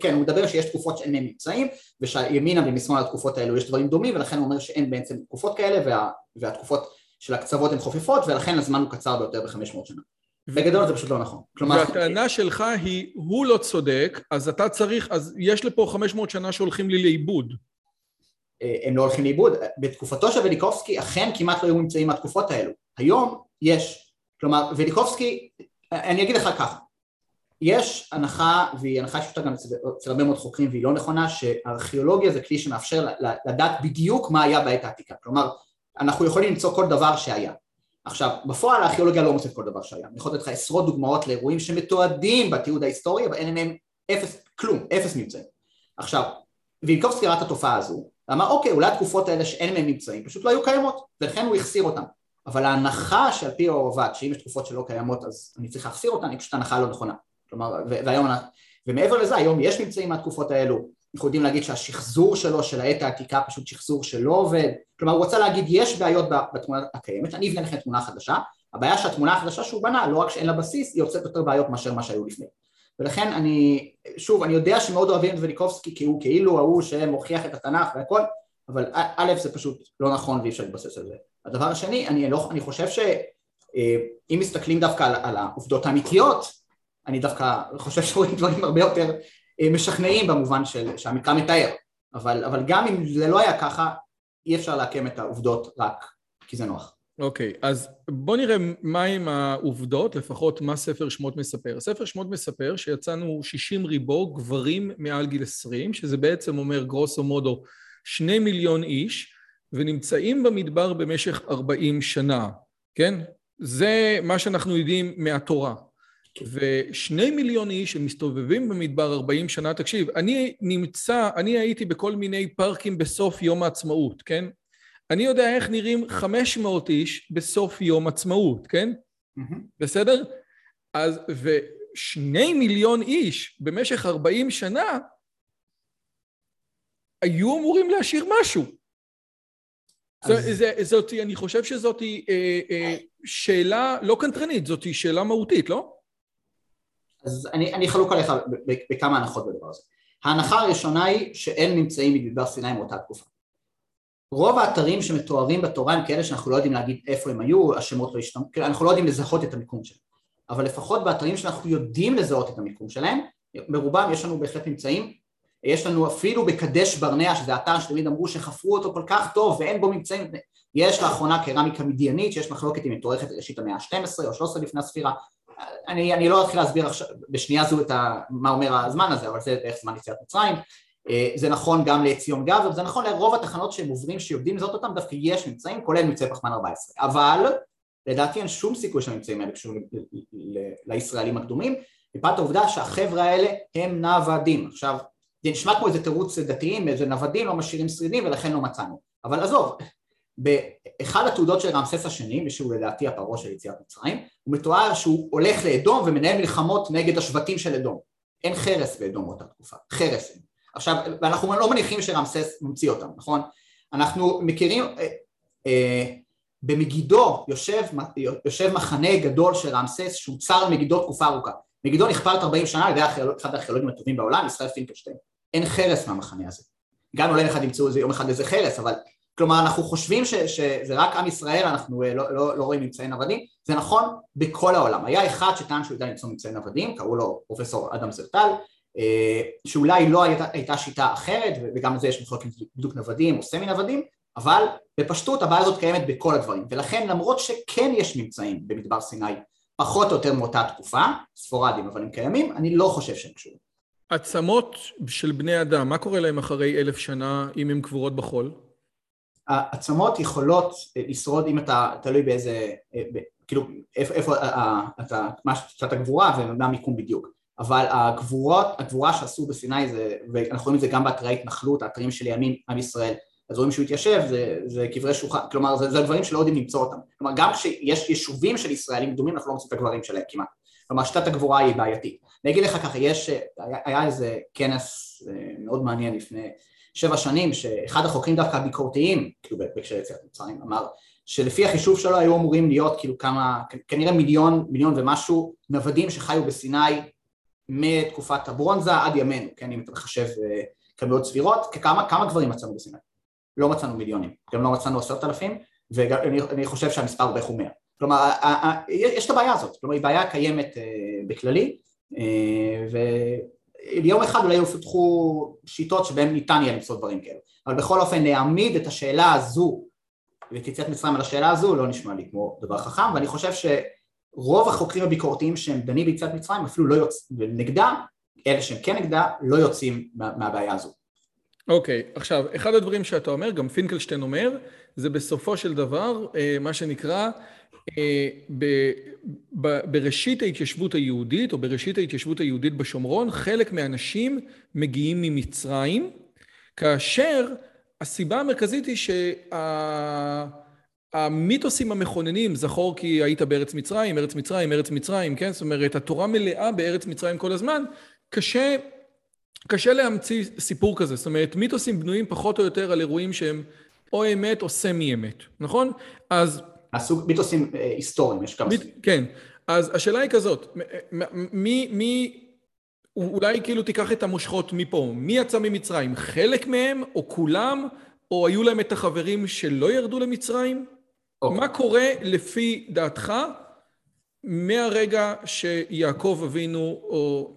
כן, הוא מדבר שיש תקופות שאין מהם מבצעים, ושהימינה ומשמאל התקופות האלו יש דברים דומים, ולכן הוא אומר שאין בעצם תקופות כאלה, וה, והתקופות של הקצוות הן חופפות, ולכן הזמן הוא קצר ביותר ב-500 שנה. בגדול זה פשוט לא נכון. כלומר... והטענה שלך היא, הוא לא צודק, אז אתה צריך, אז יש לפה 500 שנה שהולכים לי לאיבוד. אה, הם לא הולכים לאיבוד. בתקופתו של וליקובסקי אכן כמעט לא היו ממצאים מהתקופות האלו. היום יש. כלומר, וליקובסקי, אני אגיד לך ככה, יש הנחה, והיא הנחה שפשוטה גם אצל הרבה מאוד חוקרים והיא לא נכונה, שארכיאולוגיה זה כלי שמאפשר לדעת בדיוק מה היה בעת העתיקה. כלומר, אנחנו יכולים למצוא כל דבר שהיה. עכשיו, בפועל הארכיאולוגיה לא מוצאת כל דבר שהיה. אני יכול לתת לך עשרות דוגמאות לאירועים שמתועדים בתיעוד ההיסטורי, אבל אין להם אפס, כלום, אפס ממצאים. עכשיו, וילקובסקי ראה את התופעה הזו, ואמר אוקיי, אולי התקופות האלה שאין להם ממצאים פשוט לא היו קיימות, ולכן הוא החסיר אותן. אבל ההנחה שעל פי עובד, שאם יש תקופות שלא קיימות אז אני צריך להחסיר אותן, היא פשוט הנחה לא נכונה. כלומר, והיום, ומעבר לזה, היום יש ממצאים מהתקופות האלו, אנחנו יודעים להגיד שהשחזור שלו, של העת העתיקה, פשוט שחזור שלא עובד, כלומר הוא רוצה להגיד יש בעיות בתמונה הקיימת, אני אבנה לכם תמונה חדשה, הבעיה שהתמונה החדשה שהוא בנה, לא רק שאין לה בסיס, היא יוצאת יותר בעיות מאשר מה שהיו לפני. ולכן אני, שוב, אני יודע שמאוד אוהבים את וליקובסקי כי הוא כאילו ההוא שמוכיח את התנ"ך והכל, אבל א' זה פשוט לא נכון ואי אפשר להתבסס על זה. הדבר השני, אני, לא, אני חושב שאם אה, מסתכלים דווקא על, על העובדות האמיתיות, אני דווקא חושב שרואים דברים הרבה יותר אה, משכנעים במובן של, שהמקרא מתאר, אבל, אבל גם אם זה לא היה ככה, אי אפשר לעקם את העובדות רק כי זה נוח. אוקיי, okay, אז בוא נראה מהם העובדות, לפחות מה ספר שמות מספר. ספר שמות מספר שיצאנו 60 ריבו גברים מעל גיל 20, שזה בעצם אומר גרוסו מודו שני מיליון איש, ונמצאים במדבר במשך 40 שנה, כן? זה מה שאנחנו יודעים מהתורה. ושני מיליון איש שמסתובבים במדבר 40 שנה, תקשיב, אני נמצא, אני הייתי בכל מיני פארקים בסוף יום העצמאות, כן? אני יודע איך נראים 500 איש בסוף יום עצמאות, כן? Mm-hmm. בסדר? אז, ושני מיליון איש במשך 40 שנה היו אמורים להשאיר משהו. אז... זאת, זאת, אני חושב שזאת אה, אה, שאלה לא קנטרנית, זאת שאלה מהותית, לא? אז אני, אני חלוק עליך בכמה הנחות בדבר הזה. ההנחה הראשונה היא שאין נמצאים מדבר סיני מאותה תקופה. רוב האתרים שמתוארים בתורה הם כאלה שאנחנו לא יודעים להגיד איפה הם היו, השמות לא השתנו, אנחנו לא יודעים לזהות את המיקום שלהם, אבל לפחות באתרים שאנחנו יודעים לזהות את המיקום שלהם, ברובם יש לנו בהחלט נמצאים, יש לנו אפילו בקדש ברנע, שזה אתר שתמיד אמרו שחפרו אותו כל כך טוב ואין בו ממצאים, יש לאחרונה קרמיקה מדיינית שיש מחלוקת אם היא מתוארכת ראשית המאה ה-12 או 13 לפני הספירה, אני, אני לא אתחיל להסביר עכשיו בשנייה זו את ה, מה אומר הזמן הזה, אבל זה איך זמן יציאת מצרים, אה, זה נכון גם לציון גבר, זה נכון לרוב התחנות שהם עוברים שיודעים לזהות אותם, דווקא יש ממצאים, כולל ממצאי פחמן 14, אבל לדעתי אין שום סיכוי שהממצאים האלה קשורים לישראלים הקדומים, מפאת העובדה שהחבר'ה האלה הם נוודים, עכשיו זה נשמע כמו איזה תירוץ דתיים, איזה נוודים לא משאירים שרידים ולכן לא מצאנו, אבל עזוב, באחד התעודות של רמסס השני, ושהוא לדעתי הפרעה של יציאת מצרים, הוא מתואר שהוא הולך לאדום ומנהל מלחמות נגד השבטים של אדום. אין חרס באדום באותה תקופה, חרס אין. עכשיו, ואנחנו לא מניחים שרמסס ממציא אותם, נכון? אנחנו מכירים, אה, אה, במגידו יושב, יושב מחנה גדול של רמסס שהוצר על מגידו תקופה ארוכה. מגידו נכפלת 40 שנה על ידי אחד הארכיאולוגים הטובים בעולם, ישראל פינקלשטיין. אין חרס מהמחנה הזה. גם אולי אחד ימצאו יום אחד איזה חרס, אבל כלומר אנחנו חושבים ש, שזה רק עם ישראל, אנחנו אה, לא, לא, לא רואים ממצאי נוודים, זה נכון בכל העולם. היה אחד שטען שהוא יודע למצוא ממצאי נוודים, קראו לו פרופסור אדם זרטל, אה, שאולי לא הייתה, הייתה שיטה אחרת, וגם לזה יש מחלוקת בדיוק נוודים או סמי נוודים, אבל בפשטות הבעיה הזאת קיימת בכל הדברים, ולכן למרות שכן יש ממצאים במדבר סיני פחות או יותר מאותה תקופה, ספורדים אבל הם קיימים, אני לא חושב שהם קשורים. עצמות של בני אדם, מה קורה להם אחרי אלף שנה אם הן קבורות בחול? העצמות יכולות אה, לשרוד אם אתה תלוי באיזה, אה, כאילו איפה, איפה אתה, מה שיטת הגבורה ומה המיקום בדיוק אבל הגבורות, הגבורה שעשו בסיני זה, ואנחנו רואים את זה גם באתרי התנחלות, האתרים של ימין עם ישראל, אז רואים שהוא התיישב, זה, זה קברי שולחן, כלומר זה, זה דברים שלא יודעים למצוא אותם, כלומר גם כשיש יישובים של ישראלים קדומים אנחנו לא מוצאים את הגברים שלהם כמעט, כלומר שיטת הגבורה היא בעייתית. אני אגיד לך ככה, יש, היה, היה איזה כנס מאוד מעניין לפני שבע שנים, שאחד החוקרים דווקא הביקורתיים, כאילו בהקשר יציאת מצרים, אמר שלפי החישוב שלו היו אמורים להיות כאילו כמה, כנראה מיליון, מיליון ומשהו נוודים שחיו בסיני מתקופת הברונזה עד ימינו, כן, אם אתה מחשב כמויות סבירות, כמה, כמה גברים מצאנו בסיני? לא מצאנו מיליונים, גם לא מצאנו עשרת אלפים, ואני חושב שהמספר הוא מאה. כלומר, יש את הבעיה הזאת, כלומר היא בעיה קיימת בכללי, ויום אחד אולי יפותחו שיטות שבהן ניתן יהיה למצוא דברים כאלה, אבל בכל אופן להעמיד את השאלה הזו ואת יציאת מצרים על השאלה הזו לא נשמע לי כמו דבר חכם, ואני חושב שרוב החוקרים הביקורתיים שהם דנים ביציאת מצרים אפילו לא יוצאים, ונגדה, אלה שהם כן נגדה, לא יוצאים מה, מהבעיה הזו. אוקיי, okay, עכשיו, אחד הדברים שאתה אומר, גם פינקלשטיין אומר, זה בסופו של דבר, אה, מה שנקרא, אה, בראשית ההתיישבות היהודית, או בראשית ההתיישבות היהודית בשומרון, חלק מהאנשים מגיעים ממצרים, כאשר הסיבה המרכזית היא שהמיתוסים המכוננים, זכור כי היית בארץ מצרים, ארץ מצרים, ארץ מצרים, כן? זאת אומרת, התורה מלאה בארץ מצרים כל הזמן, קשה, קשה להמציא סיפור כזה. זאת אומרת, מיתוסים בנויים פחות או יותר על אירועים שהם או אמת או סמי אמת, נכון? אז... הסוג מיתוסים אה, היסטוריים, יש כמה סוגים. כן, אז השאלה היא כזאת, מי, מי, אולי כאילו תיקח את המושכות מפה, מי יצא ממצרים? חלק מהם או כולם? או היו להם את החברים שלא ירדו למצרים? Okay. אוקיי. מה קורה לפי דעתך מהרגע שיעקב אבינו, או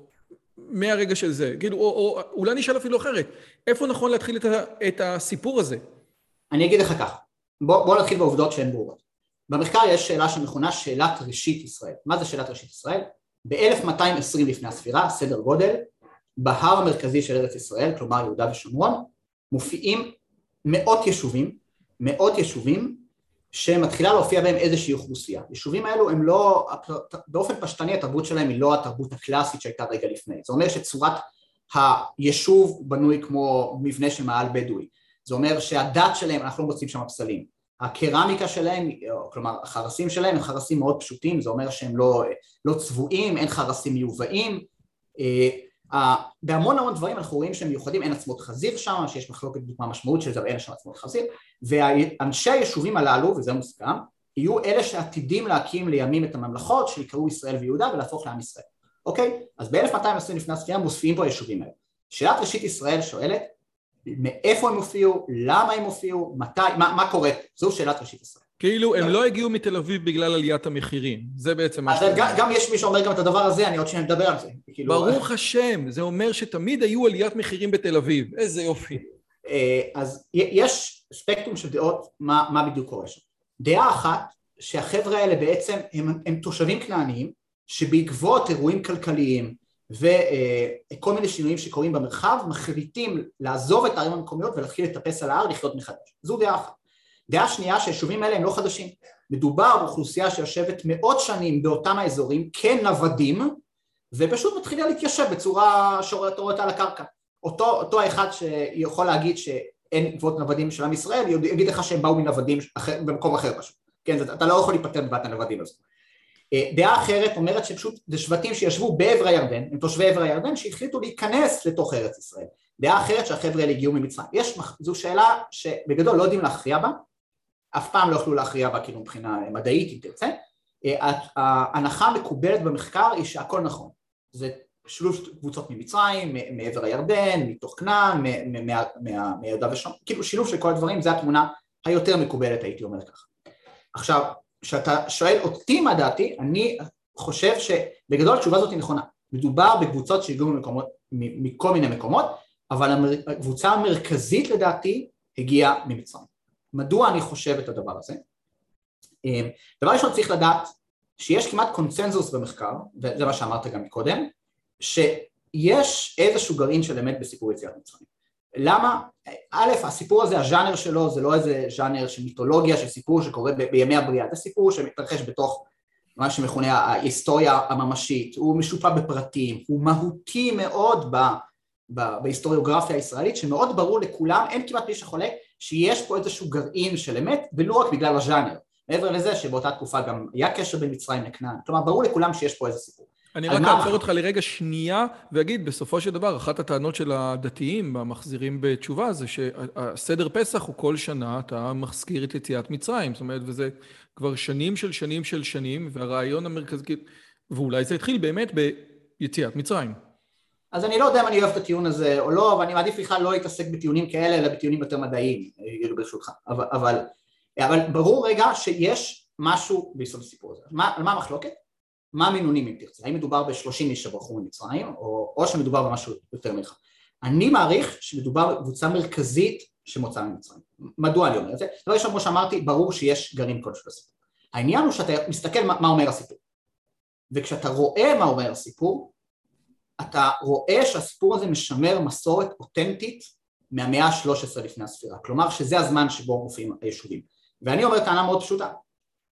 מהרגע של זה? כאילו, או, או אולי נשאל אפילו אחרת, איפה נכון להתחיל את, ה, את הסיפור הזה? אני אגיד לך כך, בוא, בוא נתחיל בעובדות שהן ברורות. במחקר יש שאלה שמכונה שאלת ראשית ישראל. מה זה שאלת ראשית ישראל? ב-1220 לפני הספירה, סדר גודל, בהר המרכזי של ארץ ישראל, כלומר יהודה ושומרון, מופיעים מאות יישובים, מאות יישובים שמתחילה להופיע בהם איזושהי אוכלוסייה. יישובים האלו הם לא, באופן פשטני התרבות שלהם היא לא התרבות הקלאסית שהייתה רגע לפני. זה אומר שצורת היישוב בנוי כמו מבנה של מעל בדואי. זה אומר שהדת שלהם, אנחנו לא מוצאים שם פסלים. הקרמיקה שלהם, כלומר החרסים שלהם הם חרסים מאוד פשוטים, זה אומר שהם לא, לא צבועים, אין חרסים מיובאים, אה, בהמון המון דברים אנחנו רואים שהם מיוחדים, אין עצמות חזיר שם, שיש מחלוקת מה המשמעות של זה, אבל אין שם עצמות חזיר, ואנשי היישובים הללו, וזה מוסכם, יהיו אלה שעתידים להקים לימים את הממלכות שיקראו ישראל ויהודה ולהפוך לעם ישראל, אוקיי? אז ב-1220 לפני הספירה מופיעים פה היישובים האלה. שאלת ראשית ישראל שואלת מאיפה הם הופיעו, למה הם הופיעו, מתי, מה, מה קורה, זו שאלת ראשית ישראל. כאילו, הם לא הגיעו מתל אביב בגלל עליית המחירים, זה בעצם מה ש... גם יש מי שאומר גם את הדבר הזה, אני עוד שניה מדבר על זה. כאילו, ברוך השם, זה אומר שתמיד היו עליית מחירים בתל אביב, איזה יופי. אה, אז יש ספקטרום של דעות מה, מה בדיוק קורה שם. דעה אחת, שהחבר'ה האלה בעצם הם, הם תושבים כנעניים, שבעקבות אירועים כלכליים וכל מיני שינויים שקורים במרחב, מחליטים לעזוב את הערים המקומיות ולהתחיל לטפס על ההר לחיות מחדש. זו דעה אחת. דעה שנייה שהיישובים האלה הם לא חדשים, מדובר באוכלוסייה שיושבת מאות שנים באותם האזורים כנוודים ופשוט מתחילה להתיישב בצורה שאתה רואה אותה על הקרקע. אותו, אותו האחד שיכול להגיד שאין גבוהות נוודים של עם ישראל, יגיד לך שהם באו מנוודים אחר, במקום אחר פשוט. כן, אתה לא יכול להיפטר מבעיית הנוודים הזו. אה, דעה אחרת אומרת שפשוט זה שבטים שישבו בעבר הירדן, הם תושבי עבר הירדן שהחליטו להיכנס לתוך ארץ ישראל. דעה אחרת שהחבר'ה האלה הגיעו ממצרים. יש, זו שאלה שבגדול לא יודעים להכריע בה, אף פעם לא יכלו להכריע בה כאילו מבחינה מדעית אם תרצה, אה, ההנחה המקובלת במחקר היא שהכל נכון, זה שילוב קבוצות ממצרים, מעבר הירדן, מתוך כנען, מיהודה ושומרון, כאילו שילוב של כל הדברים, זו התמונה היותר מקובלת הייתי אומר ככה. עכשיו, כשאתה שואל אותי מה דעתי, אני חושב שבגדול התשובה הזאת היא נכונה, מדובר בקבוצות שהגיעו מכל מיני מקומות, אבל הקבוצה המרכזית לדעתי הגיעה ממצרים. מדוע אני חושב את הדבר הזה? אמ, דבר ראשון צריך לדעת שיש כמעט קונצנזוס במחקר, וזה מה שאמרת גם קודם, שיש איזשהו גרעין של אמת בסיפור יציאת מצרים. למה? א', הסיפור הזה, הז'אנר שלו זה לא איזה ז'אנר של מיתולוגיה, של סיפור שקורה ב- בימי הבריאה, זה סיפור שמתרחש בתוך מה שמכונה ההיסטוריה הממשית, הוא משופע בפרטים, הוא מהותי מאוד ב- ב- בהיסטוריוגרפיה הישראלית, שמאוד ברור לכולם, אין כמעט מי שחולק שיש פה איזשהו גרעין של אמת, ולא רק בגלל הז'אנר. מעבר לזה שבאותה תקופה גם היה קשר בין מצרים לכנען, כלומר ברור לכולם שיש פה איזה סיפור. אני רק אעצור? אותך לרגע שנייה ואגיד, בסופו של דבר, אחת הטענות של הדתיים, המחזירים בתשובה, זה שהסדר פסח הוא כל שנה, אתה מזכיר את יציאת מצרים. זאת אומרת, וזה כבר שנים של שנים של שנים, והרעיון המרכזי, ואולי זה התחיל באמת ביציאת מצרים. אז אני לא יודע אם אני אוהב את הטיעון הזה או לא, אבל אני מעדיף בכלל לא להתעסק בטיעונים כאלה, אלא בטיעונים יותר מדעיים, ברשותך. אבל, אבל, אבל ברור רגע שיש משהו ביסוד הסיפור הזה. מה, על מה המחלוקת? מה המינונים אם תרצה? האם מדובר בשלושים איש שברחו ממצרים, או, או שמדובר במשהו יותר מלך? אני מעריך שמדובר בקבוצה מרכזית שמוצאה ממצרים. מדוע אני אומר את זה? דבר ראשון, כמו שאמרתי, ברור שיש גרעין כלשהו לסיפור. העניין הוא שאתה מסתכל מה, מה אומר הסיפור. וכשאתה רואה מה אומר הסיפור, אתה רואה שהסיפור הזה משמר מסורת אותנטית מהמאה ה-13 לפני הספירה, כלומר שזה הזמן שבו מופיעים היישובים. ואני אומר טענה מאוד פשוטה,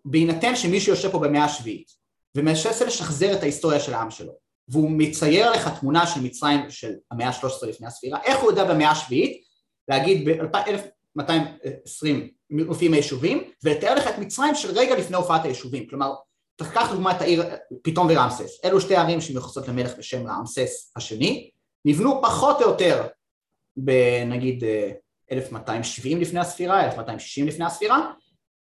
בהינתן שמישהו יושב פה במאה השביעית ומנסה לשחזר את ההיסטוריה של העם שלו, והוא מצייר לך תמונה של מצרים של המאה ה-13 לפני הספירה, איך הוא יודע במאה השביעית להגיד ב-1220 מופיעים היישובים ולתאר לך את מצרים של רגע לפני הופעת היישובים, כלומר תקח לדוגמה את העיר פיתום ורמסס, אלו שתי ערים שמיוחסות למלך בשם רמסס השני, נבנו פחות או יותר בנגיד 1270 לפני הספירה, 1260 לפני הספירה,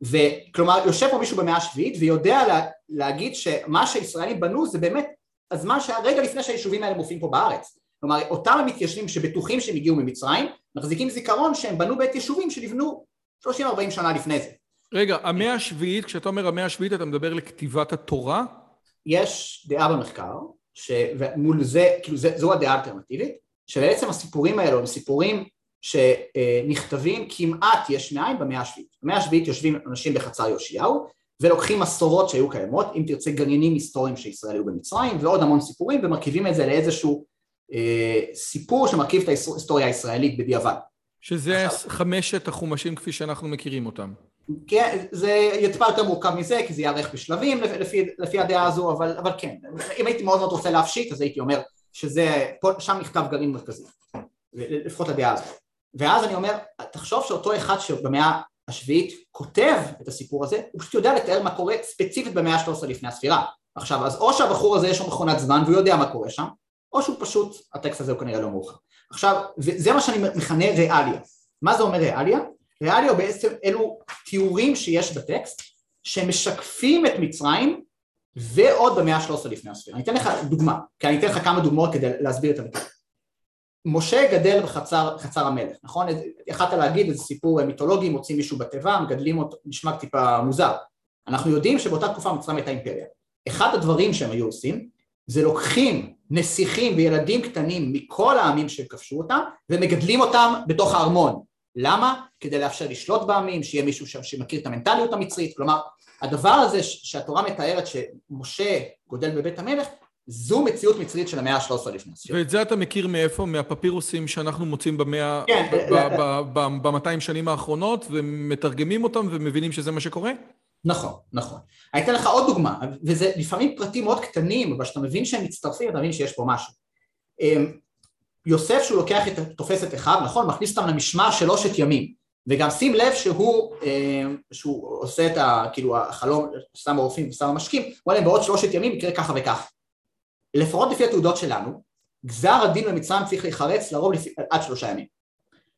וכלומר יושב פה מישהו במאה השביעית ויודע לה, להגיד שמה שהישראלים בנו זה באמת הזמן שהרגע לפני שהיישובים האלה מופיעים פה בארץ, כלומר אותם המתיישבים שבטוחים שהם הגיעו ממצרים, מחזיקים זיכרון שהם בנו בית יישובים שנבנו 30-40 שנה לפני זה. רגע, המאה השביעית, כשאתה אומר המאה השביעית, אתה מדבר לכתיבת התורה? יש דעה במחקר, שמול זה, כאילו זה, זו הדעה האלטרנטיבית, שבעצם הסיפורים האלו הם סיפורים שנכתבים כמעט יש מאין במאה השביעית. במאה השביעית יושבים אנשים בחצר יאשיהו ולוקחים מסורות שהיו קיימות, אם תרצה גרעינים היסטוריים שישראל היו במצרים ועוד המון סיפורים ומרכיבים את זה לאיזשהו אה, סיפור שמרכיב את ההיסטוריה הישראלית בדיעבד. שזה עכשיו- חמשת החומשים כפי שאנחנו מכירים אותם. כן, זה טיפה יותר מורכב מזה, כי זה ייערך בשלבים לפי, לפי הדעה הזו, אבל, אבל כן, אם הייתי מאוד מאוד רוצה להפשיט, אז הייתי אומר שזה, פה, שם נכתב גרעין מרכזי, לפחות לדעה הזו. ואז אני אומר, תחשוב שאותו אחד שבמאה השביעית כותב את הסיפור הזה, הוא פשוט יודע לתאר מה קורה ספציפית במאה ה-13 לפני הספירה. עכשיו, אז או שהבחור הזה יש לו מכונת זמן והוא יודע מה קורה שם, או שהוא פשוט, הטקסט הזה הוא כנראה לא מאוחר. עכשיו, וזה מה שאני מכנה ריאליה. מה זה אומר ריאליה? ריאליה בעצם אלו תיאורים שיש בטקסט שמשקפים את מצרים ועוד במאה ה-13 לפני הספירה. אני אתן לך דוגמה, כי אני אתן לך כמה דוגמאות כדי להסביר את המקרה. משה גדל בחצר חצר המלך, נכון? יכלת להגיד איזה סיפור מיתולוגי, מוצאים מישהו בתיבה, מגדלים אותו, נשמע טיפה מוזר. אנחנו יודעים שבאותה תקופה מצרים הייתה אימפריה. אחד הדברים שהם היו עושים זה לוקחים נסיכים וילדים קטנים מכל העמים שכבשו אותם ומגדלים אותם בתוך הארמון. למה? כדי לאפשר לשלוט בעמים, שיהיה מישהו שם שמכיר את המנטליות המצרית, כלומר הדבר הזה שהתורה מתארת שמשה גודל בבית המלך זו מציאות מצרית של המאה ה-13 לפני הספירה. ואת זה אתה מכיר מאיפה? מהפפירוסים שאנחנו מוצאים במאה... כן. ב-200 שנים האחרונות ומתרגמים אותם ומבינים שזה מה שקורה? נכון, נכון. אני אתן לך עוד דוגמה, וזה לפעמים פרטים מאוד קטנים, אבל כשאתה מבין שהם מצטרפים, אתה מבין שיש פה משהו. יוסף שהוא לוקח את, תופס את אחיו, נכון? מכניס אותם למשמר שלושת ימים, וגם שים לב שהוא, שהוא עושה את ה, כאילו החלום, שם הרופאים ושם המשקים, הוא אומר להם בעוד שלושת ימים יקרה ככה וככה. לפחות לפי התעודות שלנו, גזר הדין במצרים צריך להיחרץ לרוב לפי, עד שלושה ימים.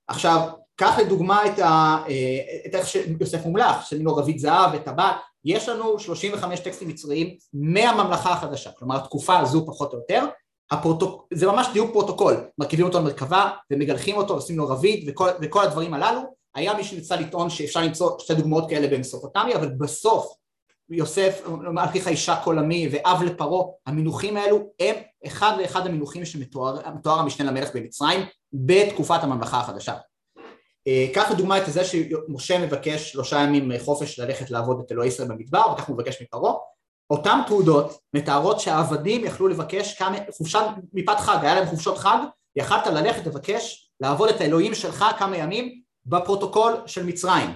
עכשיו, קח לדוגמה את, ה, את איך שיוסף מומלך, שמים לו רביד זהב וטבעת, יש לנו 35 טקסטים מצריים מהממלכה החדשה, כלומר התקופה הזו פחות או יותר, הפרוטוק... זה ממש דיוק פרוטוקול, מרכיבים אותו למרכבה ומגלחים אותו, עושים לו רביד וכל, וכל הדברים הללו, היה מי שניסה לטעון שאפשר למצוא שתי דוגמאות כאלה במסופוטמיה, אבל בסוף יוסף, על פיך יישק כל עמי ואב לפרעה, המינוחים האלו הם אחד לאחד המינוחים שמתואר המשנה למלך במצרים בתקופת הממלכה החדשה. קח לדוגמה את זה שמשה מבקש שלושה ימים חופש ללכת לעבוד את אלוהי ישראל במדבר וכך הוא מבקש מפרעה אותן תעודות מתארות שהעבדים יכלו לבקש כמה, חופשה מפת חג, היה להם חופשות חג, יכלת ללכת לבקש לעבוד את האלוהים שלך כמה ימים בפרוטוקול של מצרים.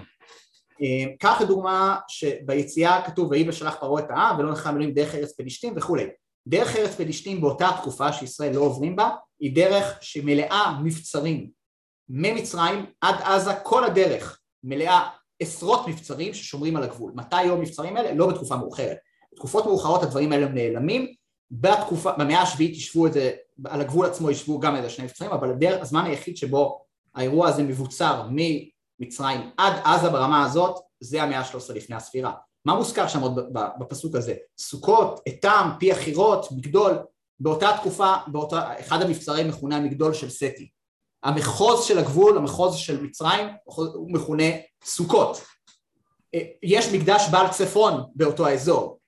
קח לדוגמה שביציאה כתוב ויהי ושלח פרעה את העם ולא נלחם אלוהים דרך ארץ פלישתים וכולי. דרך ארץ פלישתים באותה תקופה שישראל לא עוברים בה היא דרך שמלאה מבצרים ממצרים עד עזה כל הדרך מלאה עשרות מבצרים ששומרים על הגבול. מתי היו המבצרים האלה? לא בתקופה מאוחרת. בתקופות מאוחרות הדברים האלה נעלמים בתקופה, במאה השביעית ישבו את זה, על הגבול עצמו ישבו גם איזה שני מבצעים, אבל הדרך, הזמן היחיד שבו האירוע הזה מבוצר ממצרים עד עזה ברמה הזאת, זה המאה ה-13 לפני הספירה. מה מוזכר שם עוד בפסוק הזה? סוכות, אתם, פי החירות, מגדול, באותה תקופה, באותה, אחד המבצרים מכונה המגדול של סטי. המחוז של הגבול, המחוז של מצרים, הוא מכונה סוכות. אה, יש מקדש בעל צפון באותו האזור.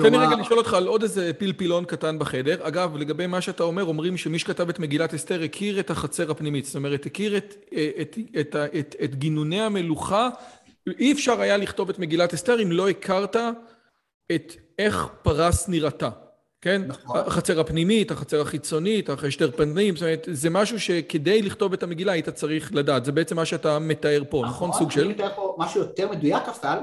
אה, תן לי רגע לשאול אותך על עוד איזה פלפילון קטן בחדר. אגב, לגבי מה שאתה אומר, אומרים שמי שכתב את מגילת אסתר הכיר את החצר הפנימית, זאת אומרת, הכיר את, את, את, את, את גינוני המלוכה. אי אפשר היה לכתוב את מגילת אסתר אם לא הכרת את איך פרס נראתה. כן? נכון. החצר הפנימית, החצר החיצונית, החשדר פנים, זאת אומרת, זה משהו שכדי לכתוב את המגילה היית צריך לדעת. זה בעצם מה שאתה מתאר פה, נכון? נכון? סוג של... אני מתאר פה משהו יותר מדויק אבל,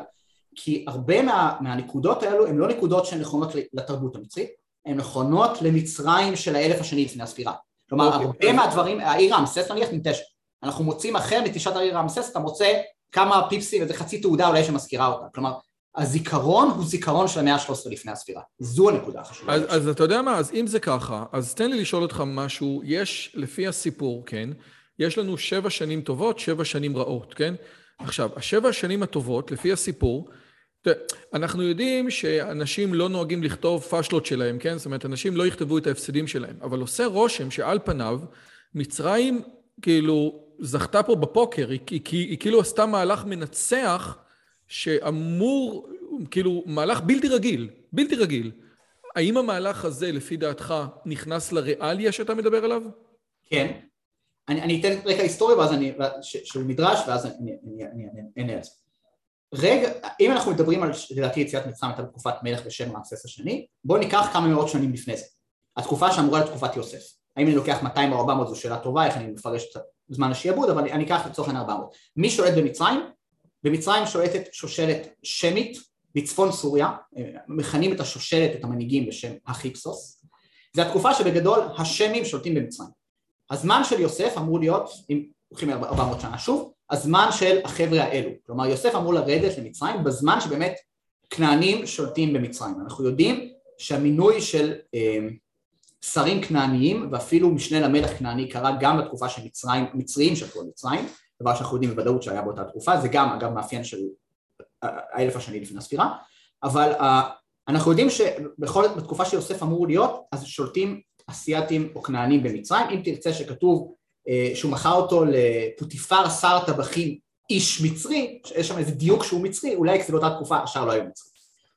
כי הרבה מה, מהנקודות האלו הן לא נקודות שהן נכונות לתרבות המצרית, הן נכונות למצרים של האלף השני לפני הספירה. כלומר, אוקיי. הרבה מהדברים, העיר רמסס נניח ננטשת. אנחנו מוצאים אחר מתשעת העיר רמסס, אתה מוצא כמה פיפסים, איזה חצי תעודה אולי שמזכירה אותה. כלומר, הזיכרון הוא זיכרון של המאה ה-13 לפני הספירה. זו הנקודה החשובה. אז, אז אתה יודע מה, אז אם זה ככה, אז תן לי לשאול אותך משהו. יש, לפי הסיפור, כן, יש לנו שבע שנים טובות, שבע שנים רעות, כן? עכשיו, השבע השנים הטובות, לפי הסיפור, אנחנו יודעים שאנשים לא נוהגים לכתוב פאשלות שלהם, כן? זאת אומרת, אנשים לא יכתבו את ההפסדים שלהם, אבל עושה רושם שעל פניו, מצרים כאילו זכתה פה בפוקר, היא, היא, היא, היא כאילו עשתה מהלך מנצח שאמור, כאילו, מהלך בלתי רגיל, בלתי רגיל. האם המהלך הזה, לפי דעתך, נכנס לריאליה שאתה מדבר עליו? כן. אני, אני אתן רקע היסטורי ואז אני, שהוא מדרש ואז אני אענה על זה. רגע, אם אנחנו מדברים על, לדעתי יציאת מצרים הייתה בתקופת מלך בשם רמסס השני, בואו ניקח כמה מאות שנים לפני זה. התקופה שאמורה להיות תקופת יוסף. האם אני לוקח 200 או 400 זו שאלה טובה, איך אני מפרש את זמן השיעבוד, אבל אני אקח לצורך העניין 400. מי שולט במצרים? במצרים שולטת שושלת שמית בצפון סוריה, מכנים את השושלת, את המנהיגים בשם החיפסוס, זו התקופה שבגדול השמים שולטים במצרים. הזמן של יוסף אמור להיות, אם הולכים 400 שנה שוב, הזמן של החבר'ה האלו, כלומר יוסף אמור לרדת למצרים בזמן שבאמת כנענים שולטים במצרים, אנחנו יודעים שהמינוי של אה, שרים כנעניים ואפילו משנה למלך כנעני קרה גם בתקופה שמצרים שלטו על מצרים דבר שאנחנו יודעים בוודאות שהיה באותה תקופה, זה גם אגב מאפיין של האלף השני לפני הספירה, אבל uh, אנחנו יודעים שבכל בתקופה שיוסף אמור להיות, אז שולטים אסיאתים או כנענים במצרים, אם תרצה שכתוב שהוא מכר אותו לפוטיפר שר טבחים איש מצרי, שיש שם איזה דיוק שהוא מצרי, אולי זה באותה תקופה השאר לא היה מצרי.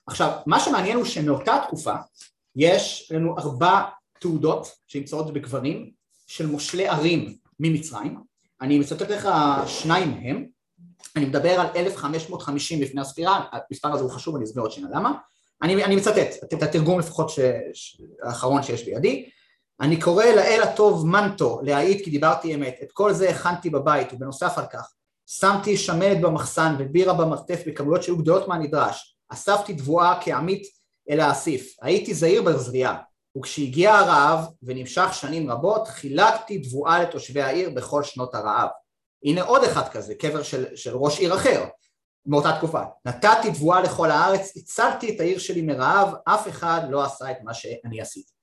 עכשיו, מה שמעניין הוא שמאותה תקופה יש לנו ארבע תעודות שנמצאות בגברים של מושלי ערים ממצרים, אני מצטט לך שניים מהם, אני מדבר על 1550 לפני הספירה, המספר הזה הוא חשוב, אני אסביר עוד שנייה למה, אני, אני מצטט את התרגום לפחות ש, האחרון שיש בידי, אני קורא לאל הטוב מנטו להעיד כי דיברתי אמת, את כל זה הכנתי בבית ובנוסף על כך שמתי שמנת במחסן ובירה במרתף בכמויות שהיו גדולות מהנדרש, אספתי תבואה כעמית אל האסיף, הייתי זהיר בזריעה וכשהגיע הרעב ונמשך שנים רבות חילקתי תבואה לתושבי העיר בכל שנות הרעב. הנה עוד אחד כזה, קבר של, של ראש עיר אחר מאותה תקופה. נתתי תבואה לכל הארץ, הצלתי את העיר שלי מרעב, אף אחד לא עשה את מה שאני עשיתי.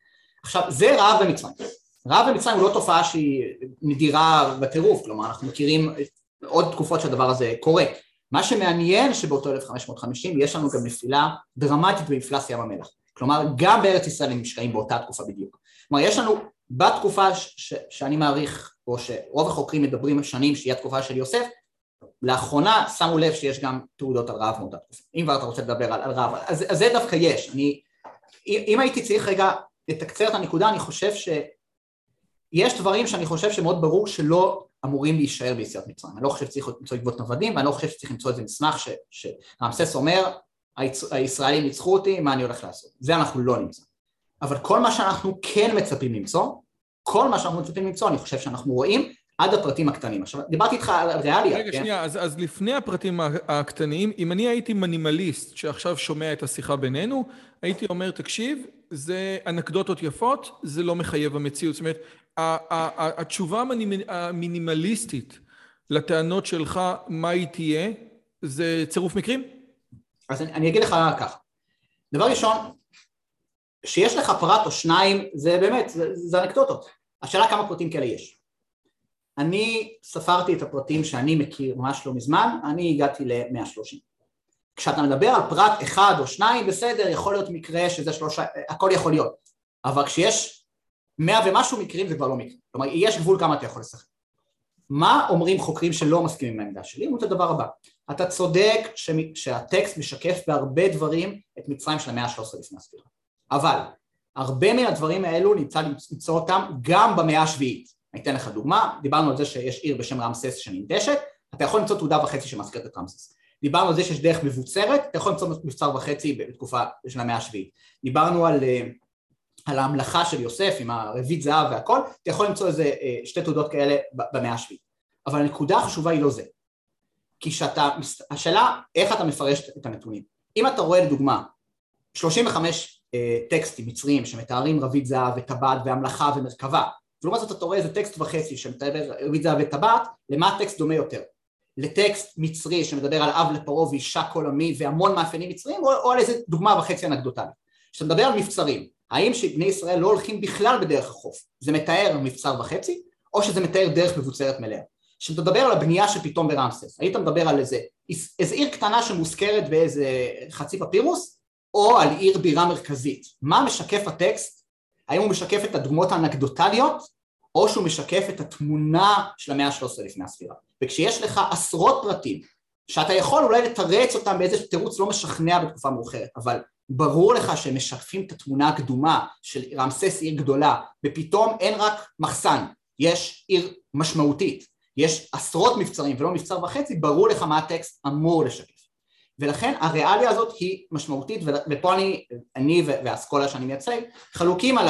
עכשיו זה רעב במצרים. רעב במצרים הוא לא תופעה שהיא נדירה בטירוף, כלומר אנחנו מכירים עוד תקופות שהדבר הזה קורה. מה שמעניין שבאותו 1550 יש לנו גם נפילה דרמטית במפלס ים המלח. כלומר גם בארץ ישראל הם נשקעים באותה תקופה בדיוק. כלומר יש לנו בתקופה ש- שאני מעריך, או שרוב החוקרים מדברים שנים שהיא התקופה של יוסף, לאחרונה שמו לב שיש גם תעודות על רעב מאותה תקופה. אם כבר אתה רוצה לדבר על, על רעב, אז, אז זה דווקא יש. אני, אם הייתי צריך רגע לתקצר את הנקודה, אני חושב שיש דברים שאני חושב שמאוד ברור שלא אמורים להישאר ביציאת מצרים. אני לא חושב שצריך למצוא עקבות נוודים, ואני לא חושב שצריך למצוא איזה מסמך שרמסס אומר הישראלים ניצחו אותי, מה אני הולך לעשות? זה אנחנו לא נמצא. אבל כל מה שאנחנו כן מצפים למצוא, כל מה שאנחנו מצפים למצוא, אני חושב שאנחנו רואים עד הפרטים הקטנים. עכשיו, דיברתי איתך על ריאליה, רגע, כן? שנייה, אז, אז לפני הפרטים הקטנים, אם אני הייתי מנימליסט שעכשיו שומע את השיחה בינינו, הייתי אומר, תקשיב, זה אנקדוטות יפות, זה לא מחייב המציאות. זאת אומרת, התשובה המינימליסטית לטענות שלך, מה היא תהיה, זה צירוף מקרים? אז אני, אני אגיד לך ככה, דבר ראשון, שיש לך פרט או שניים זה באמת, זה, זה אנקדוטות. השאלה כמה פרטים כאלה יש. אני ספרתי את הפרטים שאני מכיר ממש לא מזמן, אני הגעתי ל-130. כשאתה מדבר על פרט אחד או שניים, בסדר, יכול להיות מקרה שזה שלושה, הכל יכול להיות. אבל כשיש מאה ומשהו מקרים זה כבר לא מקרה. כלומר, יש גבול כמה אתה יכול לשחק. מה אומרים חוקרים שלא מסכימים עם העמדה שלי? אומרים את הדבר הבא, אתה צודק שהטקסט משקף בהרבה דברים את מצרים של המאה ה-13 לפני הספירה, אבל הרבה מן הדברים האלו נמצא למצוא אותם גם במאה השביעית. אני אתן לך דוגמה, דיברנו על זה שיש עיר בשם רמסס שננטשת, אתה יכול למצוא תעודה וחצי שמזכירת את רמסס. דיברנו על זה שיש דרך מבוצרת, אתה יכול למצוא מבצר וחצי בתקופה של המאה השביעית. דיברנו על, אה, על ההמלכה של יוסף עם הרבית זהב והכל, אתה יכול למצוא איזה אה, שתי תעודות כאלה במאה השביעית. אבל הנקודה החשובה היא לא זה. כי שאתה, השאלה איך אתה מפרש את הנתונים. אם אתה רואה לדוגמה 35 אה, טקסטים מצריים שמתארים רבית זהב וטבעת והמלכה ומרכבה, ולעומת זאת אתה רואה איזה טקסט וחצי שמתאר רבית זהב וטבעת, למה הטקסט דומה יותר? לטקסט מצרי שמדבר על אב לפרעה ואישה כל עמי והמון מאפיינים מצריים או, או על איזה דוגמה וחצי אנקדוטלית. כשאתה מדבר על מבצרים, האם שבני ישראל לא הולכים בכלל בדרך החוף, זה מתאר מבצר וחצי או שזה מתאר דרך מבוצרת מלאה? כשאתה מדבר על הבנייה של פתאום ברמסס, היית מדבר על איזה, איזה עיר קטנה שמוזכרת באיזה חצי פפירוס או על עיר בירה מרכזית, מה משקף הטקסט? האם הוא משקף את הדוגמאות האנקדוטליות או שהוא משקף את התמונה של המאה ה-13 לפני הספירה וכשיש לך עשרות פרטים שאתה יכול אולי לתרץ אותם באיזה תירוץ לא משכנע בתקופה מאוחרת אבל ברור לך שהם משקפים את התמונה הקדומה של רמסס עיר גדולה ופתאום אין רק מחסן יש עיר משמעותית יש עשרות מבצרים ולא מבצר וחצי ברור לך מה הטקסט אמור לשקף. ולכן הריאליה הזאת היא משמעותית ופה אני, אני והאסכולה שאני מייצג חלוקים על,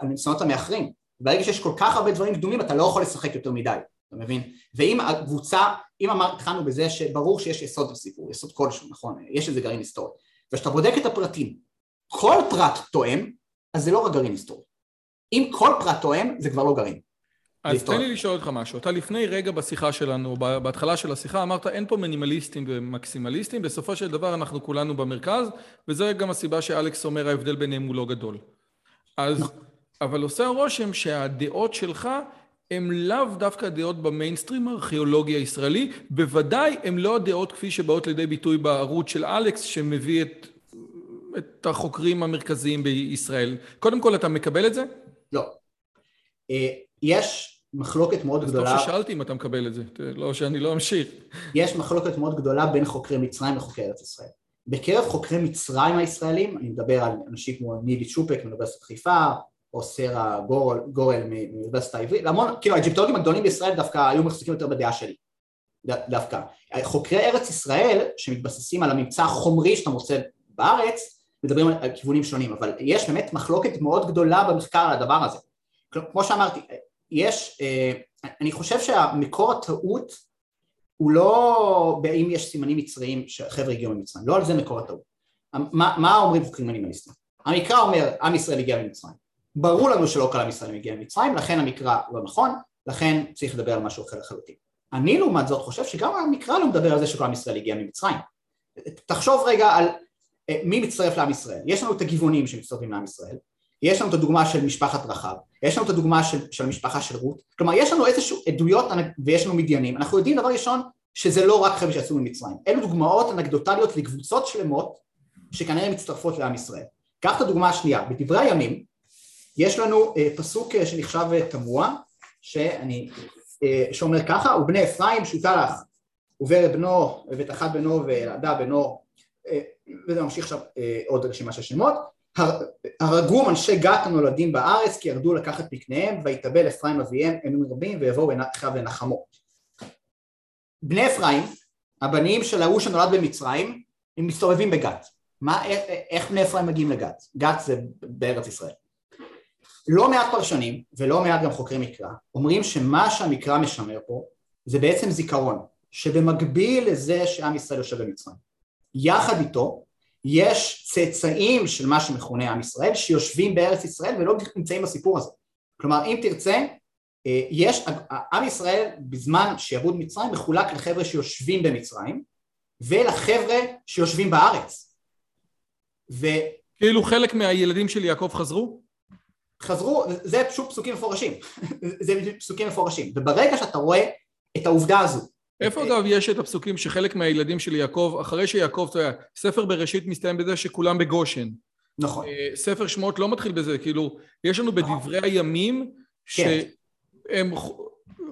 הניסיונות המאחרים. ברגע שיש כל כך הרבה דברים קדומים אתה לא יכול לשחק יותר מדי, אתה מבין? ואם הקבוצה, אם אמר, התחלנו בזה שברור שיש יסוד בסיפור, יסוד כלשהו, נכון? יש איזה גרעין היסטורי, וכשאתה בודק את הפרטים, כל פרט תואם, אז זה לא רק גרעין היסטורי. אם כל פרט תואם, זה כבר לא גרעין. אז תן לי לשאול אותך משהו. אתה לפני רגע בשיחה שלנו, בהתחלה של השיחה, אמרת אין פה מינימליסטים ומקסימליסטים, בסופו של דבר אנחנו כולנו במרכז, וזו גם הסיבה שאלכס אומר ההבדל ביניהם הוא לא גדול. אז נכון. אבל עושה הרושם שהדעות שלך הן לאו דווקא דעות במיינסטרים הארכיאולוגי הישראלי, בוודאי הן לא הדעות כפי שבאות לידי ביטוי בערוץ של אלכס שמביא את, את החוקרים המרכזיים בישראל. קודם כל, אתה מקבל את זה? לא. אה, יש מחלוקת מאוד אז גדולה... אז טוב ששאלתי אם אתה מקבל את זה, לא שאני לא אמשיך. יש מחלוקת מאוד גדולה בין חוקרי מצרים לחוקרי ארץ ישראל. בקרב חוקרי מצרים הישראלים, אני מדבר על אנשים כמו ניבי צ'ופק מאוניברסיטת חיפה, או סרה גורל, גורל מאוניברסיטה העברית, למון, כאילו האג'יפטולוגים הגדולים בישראל דווקא היו מחזיקים יותר בדעה שלי, דווקא. חוקרי ארץ ישראל שמתבססים על הממצא החומרי שאתה מוצא בארץ, מדברים על כיוונים שונים, אבל יש באמת מחלוקת מאוד גדולה במחקר על הדבר הזה. כמו שאמרתי, יש, אה, אני חושב שהמקור הטעות הוא לא באם יש סימנים מצריים שחבר'ה הגיעו ממצרים, לא על זה מקור הטעות. מה, מה אומרים חוקרים אנימליסטים? המקרא אומר עם ישראל הגיע ממצרים ברור לנו שלא כל עם ישראל מגיע ממצרים, לכן המקרא לא נכון, לכן צריך לדבר על משהו אחר לחלוטין. אני לעומת זאת חושב שגם המקרא לא מדבר על זה שכל עם ישראל הגיע ממצרים. תחשוב רגע על אה, מי מצטרף לעם ישראל. יש לנו את הגבעונים שמצטרפים לעם ישראל, יש לנו את הדוגמה של משפחת רחב, יש לנו את הדוגמה של, של המשפחה של רות, כלומר יש לנו איזשהו עדויות ויש לנו מדיינים, אנחנו יודעים דבר ראשון שזה לא רק חבר'ה שיצאו ממצרים, אלו דוגמאות אנקדוטליות לקבוצות שלמות שכנראה מצטרפות לעם ישראל. קח את הדוגמה השנייה, בדברי הימים יש לנו אה, פסוק אה, שנחשב אה, תמוה, שאני, שאומר ככה, ובני אפרים שותה לך, ובר בנו, ותחת בנו, ואלעדה בנו, וזה ממשיך עכשיו עוד רשימה של שמות, הרגום אנשי גת הנולדים בארץ כי ירדו לקחת פקניהם ויתאבל אפרים אביהם ימים רבים ויבואו אחיו לנחמו. בני אפרים, הבנים של ההוא שנולד במצרים, הם מסתובבים בגת. מה, איך, איך בני אפרים מגיעים לגת? גת זה בארץ ישראל. לא מעט פרשנים ולא מעט גם חוקרי מקרא אומרים שמה שהמקרא משמר פה זה בעצם זיכרון שבמקביל לזה שעם ישראל יושב במצרים. יחד איתו יש צאצאים של מה שמכונה עם ישראל שיושבים בארץ ישראל ולא נמצאים בסיפור הזה. כלומר אם תרצה אה, יש עם ישראל בזמן שיעבוד מצרים מחולק לחבר'ה שיושבים במצרים ולחבר'ה שיושבים בארץ. ו... כאילו חלק מהילדים של יעקב חזרו? חזרו, זה פשוט פסוקים מפורשים, זה פסוקים מפורשים, וברגע שאתה רואה את העובדה הזו איפה אגב יש את הפסוקים שחלק מהילדים של יעקב, אחרי שיעקב, אתה יודע, ספר בראשית מסתיים בזה שכולם בגושן. נכון. אה, ספר שמות לא מתחיל בזה, כאילו, יש לנו בדברי הימים כן. שהם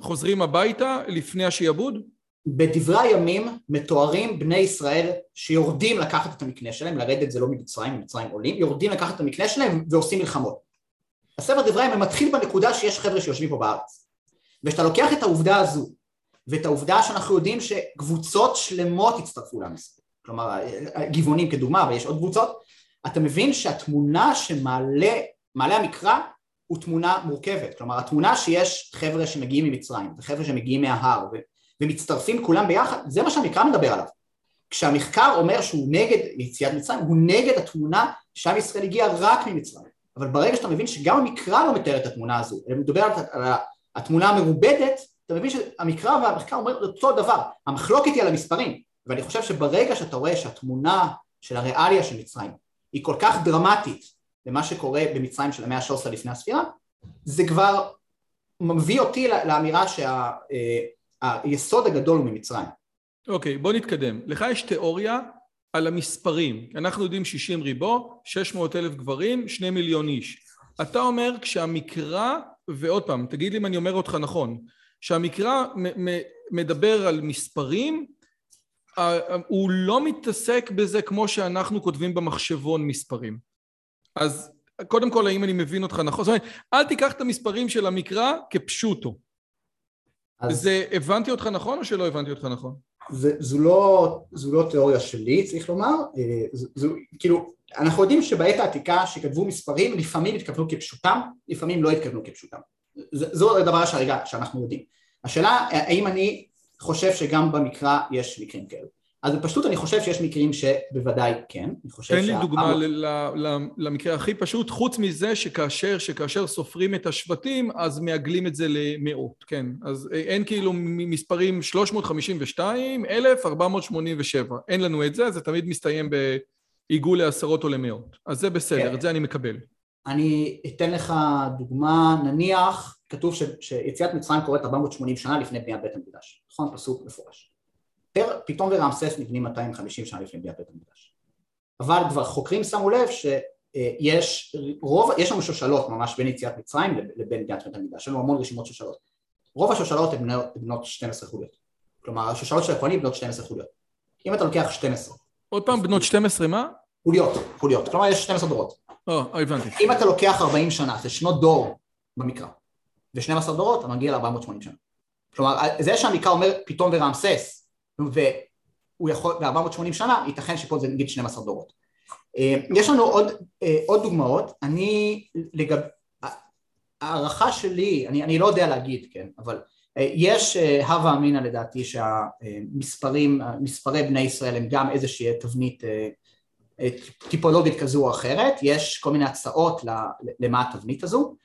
חוזרים הביתה לפני השיעבוד? בדברי הימים מתוארים בני ישראל שיורדים לקחת את המקנה שלהם, לרדת זה לא ממצרים, ממצרים עולים, יורדים לקחת את המקנה שלהם ועושים מלחמות. הספר דברי הימים מתחיל בנקודה שיש חבר'ה שיושבים פה בארץ. וכשאתה לוקח את העובדה הזו ואת העובדה שאנחנו יודעים שקבוצות שלמות הצטרפו לעם כלומר גבעונים כדוגמה, אבל יש עוד קבוצות, אתה מבין שהתמונה שמעלה מעלה המקרא הוא תמונה מורכבת, כלומר התמונה שיש חבר'ה שמגיעים ממצרים וחבר'ה שמגיעים מההר ו- ומצטרפים כולם ביחד, זה מה שהמקרא מדבר עליו. כשהמחקר אומר שהוא נגד יציאת מצרים, הוא נגד התמונה שעם ישראל הגיע רק ממצרים. אבל ברגע שאתה מבין שגם המקרא לא מתאר את התמונה הזו, אלא מדבר על התמונה המרובדת, אתה מבין שהמקרא והמחקר אומר אותו דבר, המחלוקת היא על המספרים, ואני חושב שברגע שאתה רואה שהתמונה של הריאליה של מצרים היא כל כך דרמטית למה שקורה במצרים של המאה ה-13 לפני הספירה, זה כבר מביא אותי לאמירה שהיסוד הגדול הוא ממצרים. אוקיי, okay, בוא נתקדם. לך יש תיאוריה על המספרים. אנחנו יודעים 60 ריבו, 600 אלף גברים, 2 מיליון איש. אתה אומר כשהמקרא, ועוד פעם, תגיד לי אם אני אומר אותך נכון, שהמקרא מדבר על מספרים, הוא לא מתעסק בזה כמו שאנחנו כותבים במחשבון מספרים. אז קודם כל, האם אני מבין אותך נכון? זאת אומרת, אל תיקח את המספרים של המקרא כפשוטו. אז... זה, הבנתי אותך נכון או שלא הבנתי אותך נכון? זו, לא, זו לא תיאוריה שלי, צריך לומר. אה, זו, זו, כאילו, אנחנו יודעים שבעת העתיקה שכתבו מספרים, לפעמים התכוונו כפשוטם, לפעמים לא התכוונו כפשוטם. זו הדבר שהרגע, שאנחנו יודעים. השאלה, האם אני חושב שגם במקרא יש מקרים כאלה. אז בפשטות אני חושב שיש מקרים שבוודאי כן, אני חושב תן לי דוגמה למקרה הכי פשוט, חוץ מזה שכאשר, שכאשר סופרים את השבטים אז מעגלים את זה למאות, כן, אז אין כאילו מספרים 352, 1487, אין לנו את זה, זה תמיד מסתיים בעיגול לעשרות או למאות, אז זה בסדר, כן. את זה אני מקבל. אני אתן לך דוגמה, נניח כתוב ש, שיציאת מצרים קורית 480 שנה לפני בניית בית המקדש, נכון? פסוק מפורש. פתאום ורעמסס נבנים 250 שנה לפני בניית בית המקדש. אבל כבר חוקרים שמו לב שיש רוב, יש לנו שושלות ממש בין יציאת מצרים לבין בניית בית המקדש, יש לנו המון רשימות שושלות. רוב השושלות הן בנות 12 חוליות. כלומר השושלות של הכהנים בנות 12 חוליות. אם אתה לוקח 12. עוד פעם בנות 12 מה? חוליות, חוליות. כלומר יש 12 דורות. או, הבנתי. אם אתה לוקח 40 שנה, זה שנות דור במקרא. ו-12 דורות, אתה מגיע ל-480 שנה. כלומר, זה שהמקרא אומר פתאום ורעמסס, והוא יכול, ב-480 שנה, ייתכן שפה זה נגיד 12 דורות. אה, יש לנו עוד, אה, עוד דוגמאות, אני לגב... הערכה שלי, אני, אני לא יודע להגיד, כן, אבל אה, יש הווה אמינא לדעתי שהמספרים, מספרי בני ישראל הם גם איזושהי תבנית טיפולוגית כזו או אחרת, יש כל מיני הצעות למה התבנית הזו,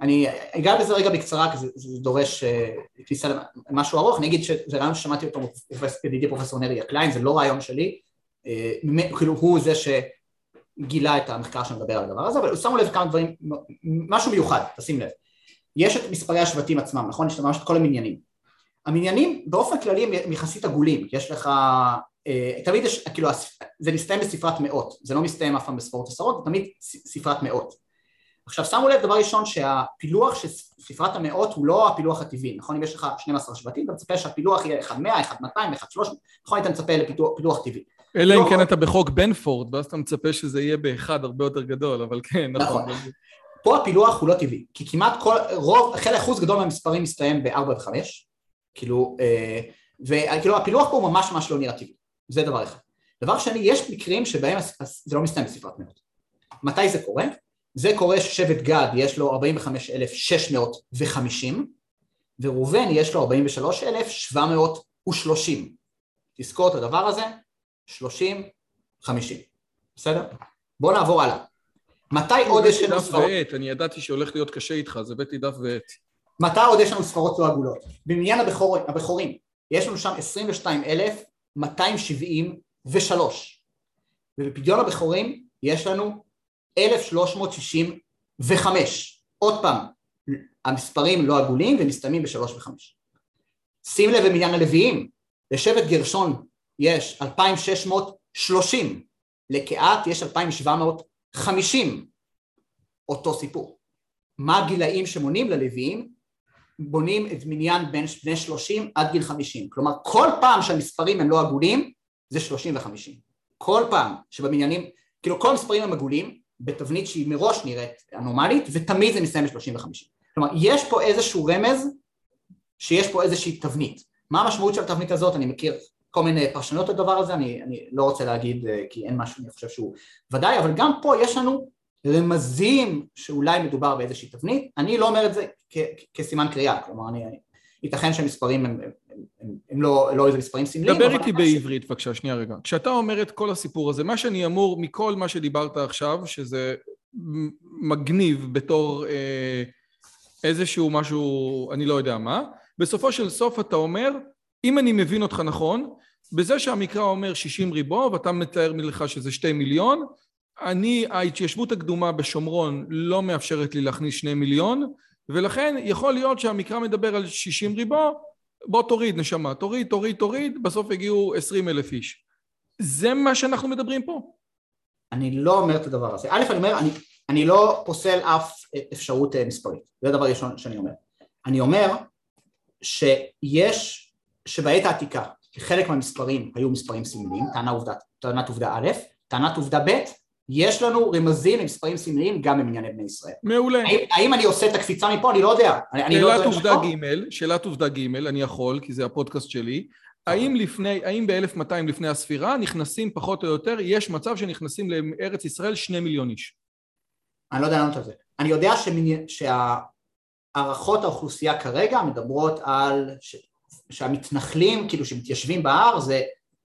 אני אגע בזה רגע בקצרה כי זה, זה דורש uh, כניסה למשהו ארוך, אני אגיד שזה רעיון ששמעתי אותו ידידי פרופסור נריה קליין, זה לא רעיון שלי, uh, כאילו הוא זה שגילה את המחקר שמדבר על הדבר הזה, אבל שמו לב כמה דברים, משהו מיוחד, תשים לב, יש את מספרי השבטים עצמם, נכון? יש ממש את כל המניינים, המניינים באופן כללי הם יחסית עגולים, יש לך, uh, תמיד יש, כאילו זה מסתיים בספרת מאות, זה לא מסתיים אף פעם בספרות עשרות, זה תמיד ספרת מאות עכשיו שמו לב דבר ראשון שהפילוח של ספרת המאות הוא לא הפילוח הטבעי, נכון? אם יש לך 12 שבטים אתה מצפה שהפילוח יהיה 1 100, 1 200, 1 300, נכון? אתה מצפה לפילוח טבעי. אלא אם לא, כן אתה בחוק בנפורד, ואז אתה מצפה שזה יהיה באחד הרבה יותר גדול, אבל כן, נכון. נכון. פה הפילוח הוא לא טבעי, כי כמעט כל, רוב, חלק אחוז גדול מהמספרים מסתיים ב-4 ו-5, כאילו, אה, וכאילו הפילוח פה הוא ממש ממש לא נראה טבעי, זה דבר אחד. דבר שני, יש מקרים שבהם זה לא מסתיים בספרת מאות. מתי זה קורה? זה קורה ששבט גד יש לו 45,650 וראובן יש לו 43,730 תזכור את הדבר הזה 30, 50 בסדר? בואו נעבור הלאה מתי עוד יש לנו ספרות? אני ידעתי שהולך להיות קשה איתך, אז הבאתי דף ועט. מתי עוד יש לנו ספרות לא עגולות? במניין הבחור, הבחורים יש לנו שם 22,273 ובפדיון הבכורים יש לנו 1365. עוד פעם, המספרים לא עגולים ומסתיימים בשלוש וחמש. שים לב במניין הלוויים, לשבט גרשון יש 2,630, לקהת יש 2,750, אותו סיפור. מה הגילאים שמונים ללוויים? בונים את מניין בין בני 30 עד גיל 50, כלומר כל פעם שהמספרים הם לא עגולים זה 30 ו-50, כל פעם שבמניינים, כאילו כל המספרים הם עגולים בתבנית שהיא מראש נראית אנומלית ותמיד זה מסיים ב-30 ו-50, כלומר יש פה איזשהו רמז שיש פה איזושהי תבנית, מה המשמעות של התבנית הזאת, אני מכיר כל מיני פרשנויות לדבר הזה, אני, אני לא רוצה להגיד אה, כי אין משהו אני חושב שהוא ודאי, אבל גם פה יש לנו רמזים שאולי מדובר באיזושהי תבנית, אני לא אומר את זה כ- כסימן קריאה, כלומר אני, ייתכן שהמספרים הם, הם, הם, הם לא, לא איזה מספרים סמליים. דבר איתי בעברית בבקשה, שנייה רגע. כשאתה אומר את כל הסיפור הזה, מה שאני אמור מכל מה שדיברת עכשיו, שזה מגניב בתור אה, איזשהו משהו, אני לא יודע מה, בסופו של סוף אתה אומר, אם אני מבין אותך נכון, בזה שהמקרא אומר 60 ריבו ואתה מתאר מלך שזה שתי מיליון, אני, ההתיישבות הקדומה בשומרון לא מאפשרת לי להכניס שני מיליון, ולכן יכול להיות שהמקרא מדבר על 60 ריבו, בוא תוריד נשמה, תוריד, תוריד, תוריד, בסוף הגיעו 20 אלף איש. זה מה שאנחנו מדברים פה. אני לא אומר את הדבר הזה. א', אני אומר, אני, אני לא פוסל אף אפשרות אה, מספרית, זה הדבר הראשון שאני אומר. אני אומר שיש, שבעת העתיקה חלק מהמספרים היו מספרים סמליים, טענה עובדה, טענת עובדה א', טענת עובדה ב', יש לנו רמזים למספרים סמליים גם במנייני בני ישראל. מעולה. האם, האם אני עושה את הקפיצה מפה? אני לא יודע. לא שאלת לא עובדה ג', שאלת עובדה ג', אני יכול, כי זה הפודקאסט שלי. האם לפני, האם ב-1200 לפני הספירה נכנסים פחות או יותר, יש מצב שנכנסים לארץ ישראל שני מיליון איש? אני לא יודע לענות על זה. אני יודע שהערכות האוכלוסייה כרגע מדברות על ש... שהמתנחלים, כאילו שמתיישבים בהר, זה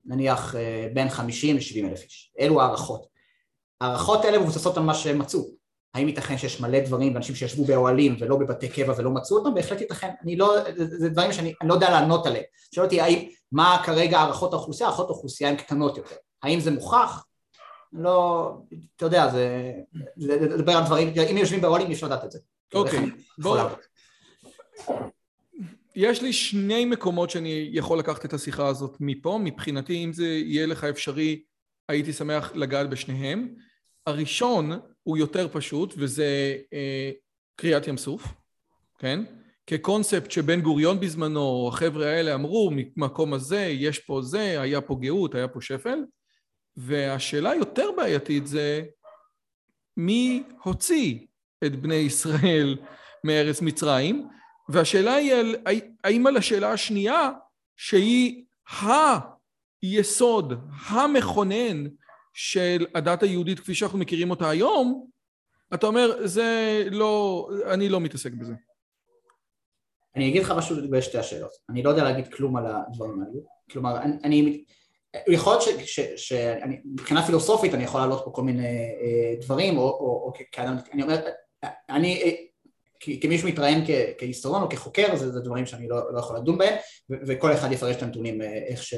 נניח אה, בין 50 ל-70 אלף איש. אלו הערכות. ההערכות האלה מבוססות על מה שהם מצאו. האם ייתכן שיש מלא דברים ואנשים שישבו באוהלים ולא בבתי קבע ולא מצאו אותם? בהחלט ייתכן. אני לא, זה, דברים שאני לא יודע לענות עליהם. שואל אותי האם, מה כרגע הערכות האוכלוסייה? הערכות האוכלוסייה הן קטנות יותר. האם זה מוכח? לא, אתה יודע, זה, זה לדבר על דברים, אם יושבים באוהלים אי אפשר לדעת את זה. אוקיי, בואו. יש לי שני מקומות שאני יכול לקחת את השיחה הזאת מפה, מבחינתי אם זה יהיה לך אפשרי הייתי שמח לגעת בשניהם. הראשון הוא יותר פשוט וזה אה, קריאת ים סוף, כן? כקונספט שבן גוריון בזמנו, החבר'ה האלה אמרו, ממקום הזה, יש פה זה, היה פה גאות, היה פה שפל. והשאלה היותר בעייתית זה מי הוציא את בני ישראל מארץ מצרים, והשאלה היא על, האם על השאלה השנייה, שהיא היסוד, המכונן של הדת היהודית כפי שאנחנו מכירים אותה היום, אתה אומר, זה לא, אני לא מתעסק בזה. אני אגיד לך משהו לגבי שתי השאלות. אני לא יודע להגיד כלום על הדברים האלו. כלומר, אני, יכול להיות שמבחינה פילוסופית אני יכול להעלות פה כל מיני אה, דברים, או, או, או כאדם, אני אומר, אני אה, כמי שמתראיין כהיסטוריון או כחוקר, זה, זה דברים שאני לא, לא יכול לדון בהם, וכל אחד יפרש את הנתונים אה, איך ש...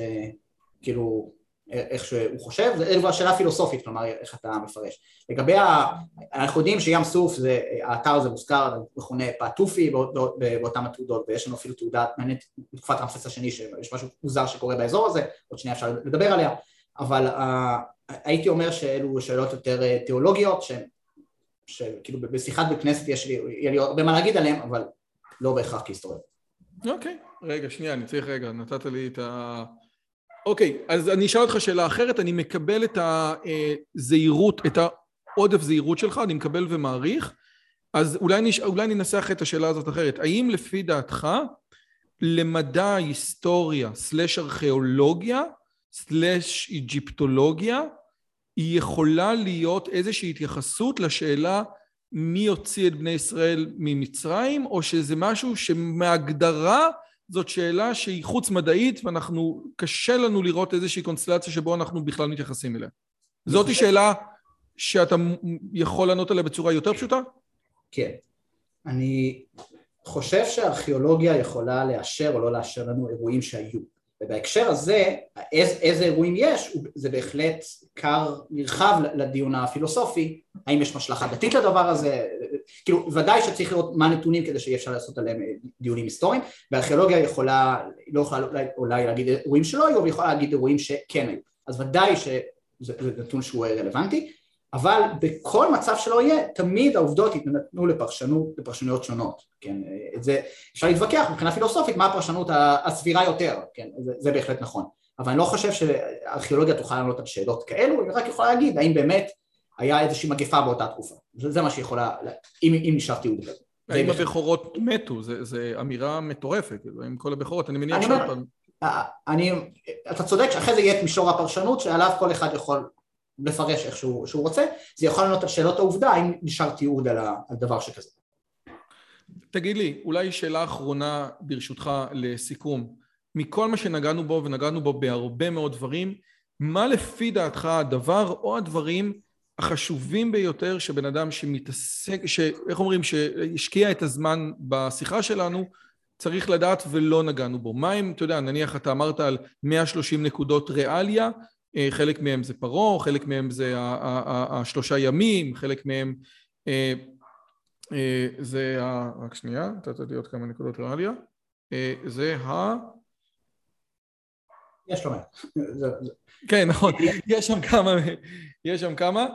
כאילו, איך שהוא חושב, זו השאלה הפילוסופית, כלומר איך אתה מפרש. לגבי, ה... אנחנו יודעים שים סוף, זה, האתר הזה מוזכר, מכונה פעטופי באותן התעודות, ויש לנו אפילו תעודה מעניינת בתקופת רמסס השני, שיש משהו מוזר שקורה באזור הזה, עוד שנייה אפשר לדבר עליה, אבל uh, הייתי אומר שאלו שאלות יותר אה, תיאולוגיות, שכאילו בשיחת בכנסת יש לי, יהיה לי הרבה מה להגיד עליהן, אבל לא בהכרח כהיסטוריה. אוקיי, okay. רגע, שנייה, אני צריך רגע, נתת לי את ה... אוקיי, אז אני אשאל אותך שאלה אחרת, אני מקבל את הזהירות, את העודף זהירות שלך, אני מקבל ומעריך, אז אולי, נש... אולי ננסח את השאלה הזאת אחרת. האם לפי דעתך למדע היסטוריה סלש ארכיאולוגיה סלש איג'יפטולוגיה היא יכולה להיות איזושהי התייחסות לשאלה מי הוציא את בני ישראל ממצרים, או שזה משהו שמהגדרה זאת שאלה שהיא חוץ מדעית ואנחנו, קשה לנו לראות איזושהי קונסטלציה שבו אנחנו בכלל מתייחסים אליה. זאתי שאלה שאתה יכול לענות עליה בצורה יותר פשוטה? כן. אני חושב שארכיאולוגיה יכולה לאשר או לא לאשר לנו אירועים שהיו. ובהקשר הזה, איזה, איזה אירועים יש, זה בהחלט כר נרחב לדיון הפילוסופי, האם יש משלכה דתית לדבר הזה, כאילו ודאי שצריך לראות מה הנתונים כדי שיהיה אפשר לעשות עליהם דיונים היסטוריים, והארכיאולוגיה יכולה, לא יכולה אולי, אולי להגיד אירועים שלא היו, אבל יכולה להגיד אירועים שכן היו, אז ודאי שזה נתון שהוא רלוונטי, אבל בכל מצב שלא יהיה, תמיד העובדות יתנתנו לפרשנות, לפרשנויות שונות, כן, את זה אפשר להתווכח מבחינה פילוסופית מה הפרשנות הסבירה יותר, כן, זה, זה בהחלט נכון, אבל אני לא חושב שארכיאולוגיה תוכל לענות על שאלות כאלו, היא רק יכולה להגיד האם באמת היה איזושהי מגפה באותה תקופה, זה, זה מה שיכולה, אם, אם נשאר תיעוד כזה. האם הבכורות מתו? זו אמירה מטורפת, עם כל הבכורות, אני מניח שעוד פעם. אני, אתה צודק שאחרי זה יהיה את מישור הפרשנות שעליו כל אחד יכול לפרש איך שהוא, שהוא רוצה, זה יכול לענות על שאלות העובדה האם נשאר תיעוד על, על דבר שכזה. תגיד לי, אולי שאלה אחרונה ברשותך לסיכום. מכל מה שנגענו בו, ונגענו בו בהרבה מאוד דברים, מה לפי דעתך הדבר או הדברים החשובים ביותר שבן אדם שמתעסק, שאיך אומרים, שהשקיע את הזמן בשיחה שלנו, צריך לדעת ולא נגענו בו. מה אם, אתה יודע, נניח אתה אמרת על 130 נקודות ריאליה, אה, חלק מהם זה פרעה, חלק מהם זה השלושה ימים, חלק מהם אה, אה, זה ה... רק שנייה, נתת לי עוד כמה נקודות ריאליה. זה ה... יש לא מעט. כן, נכון, יש שם כמה, יש שם כמה,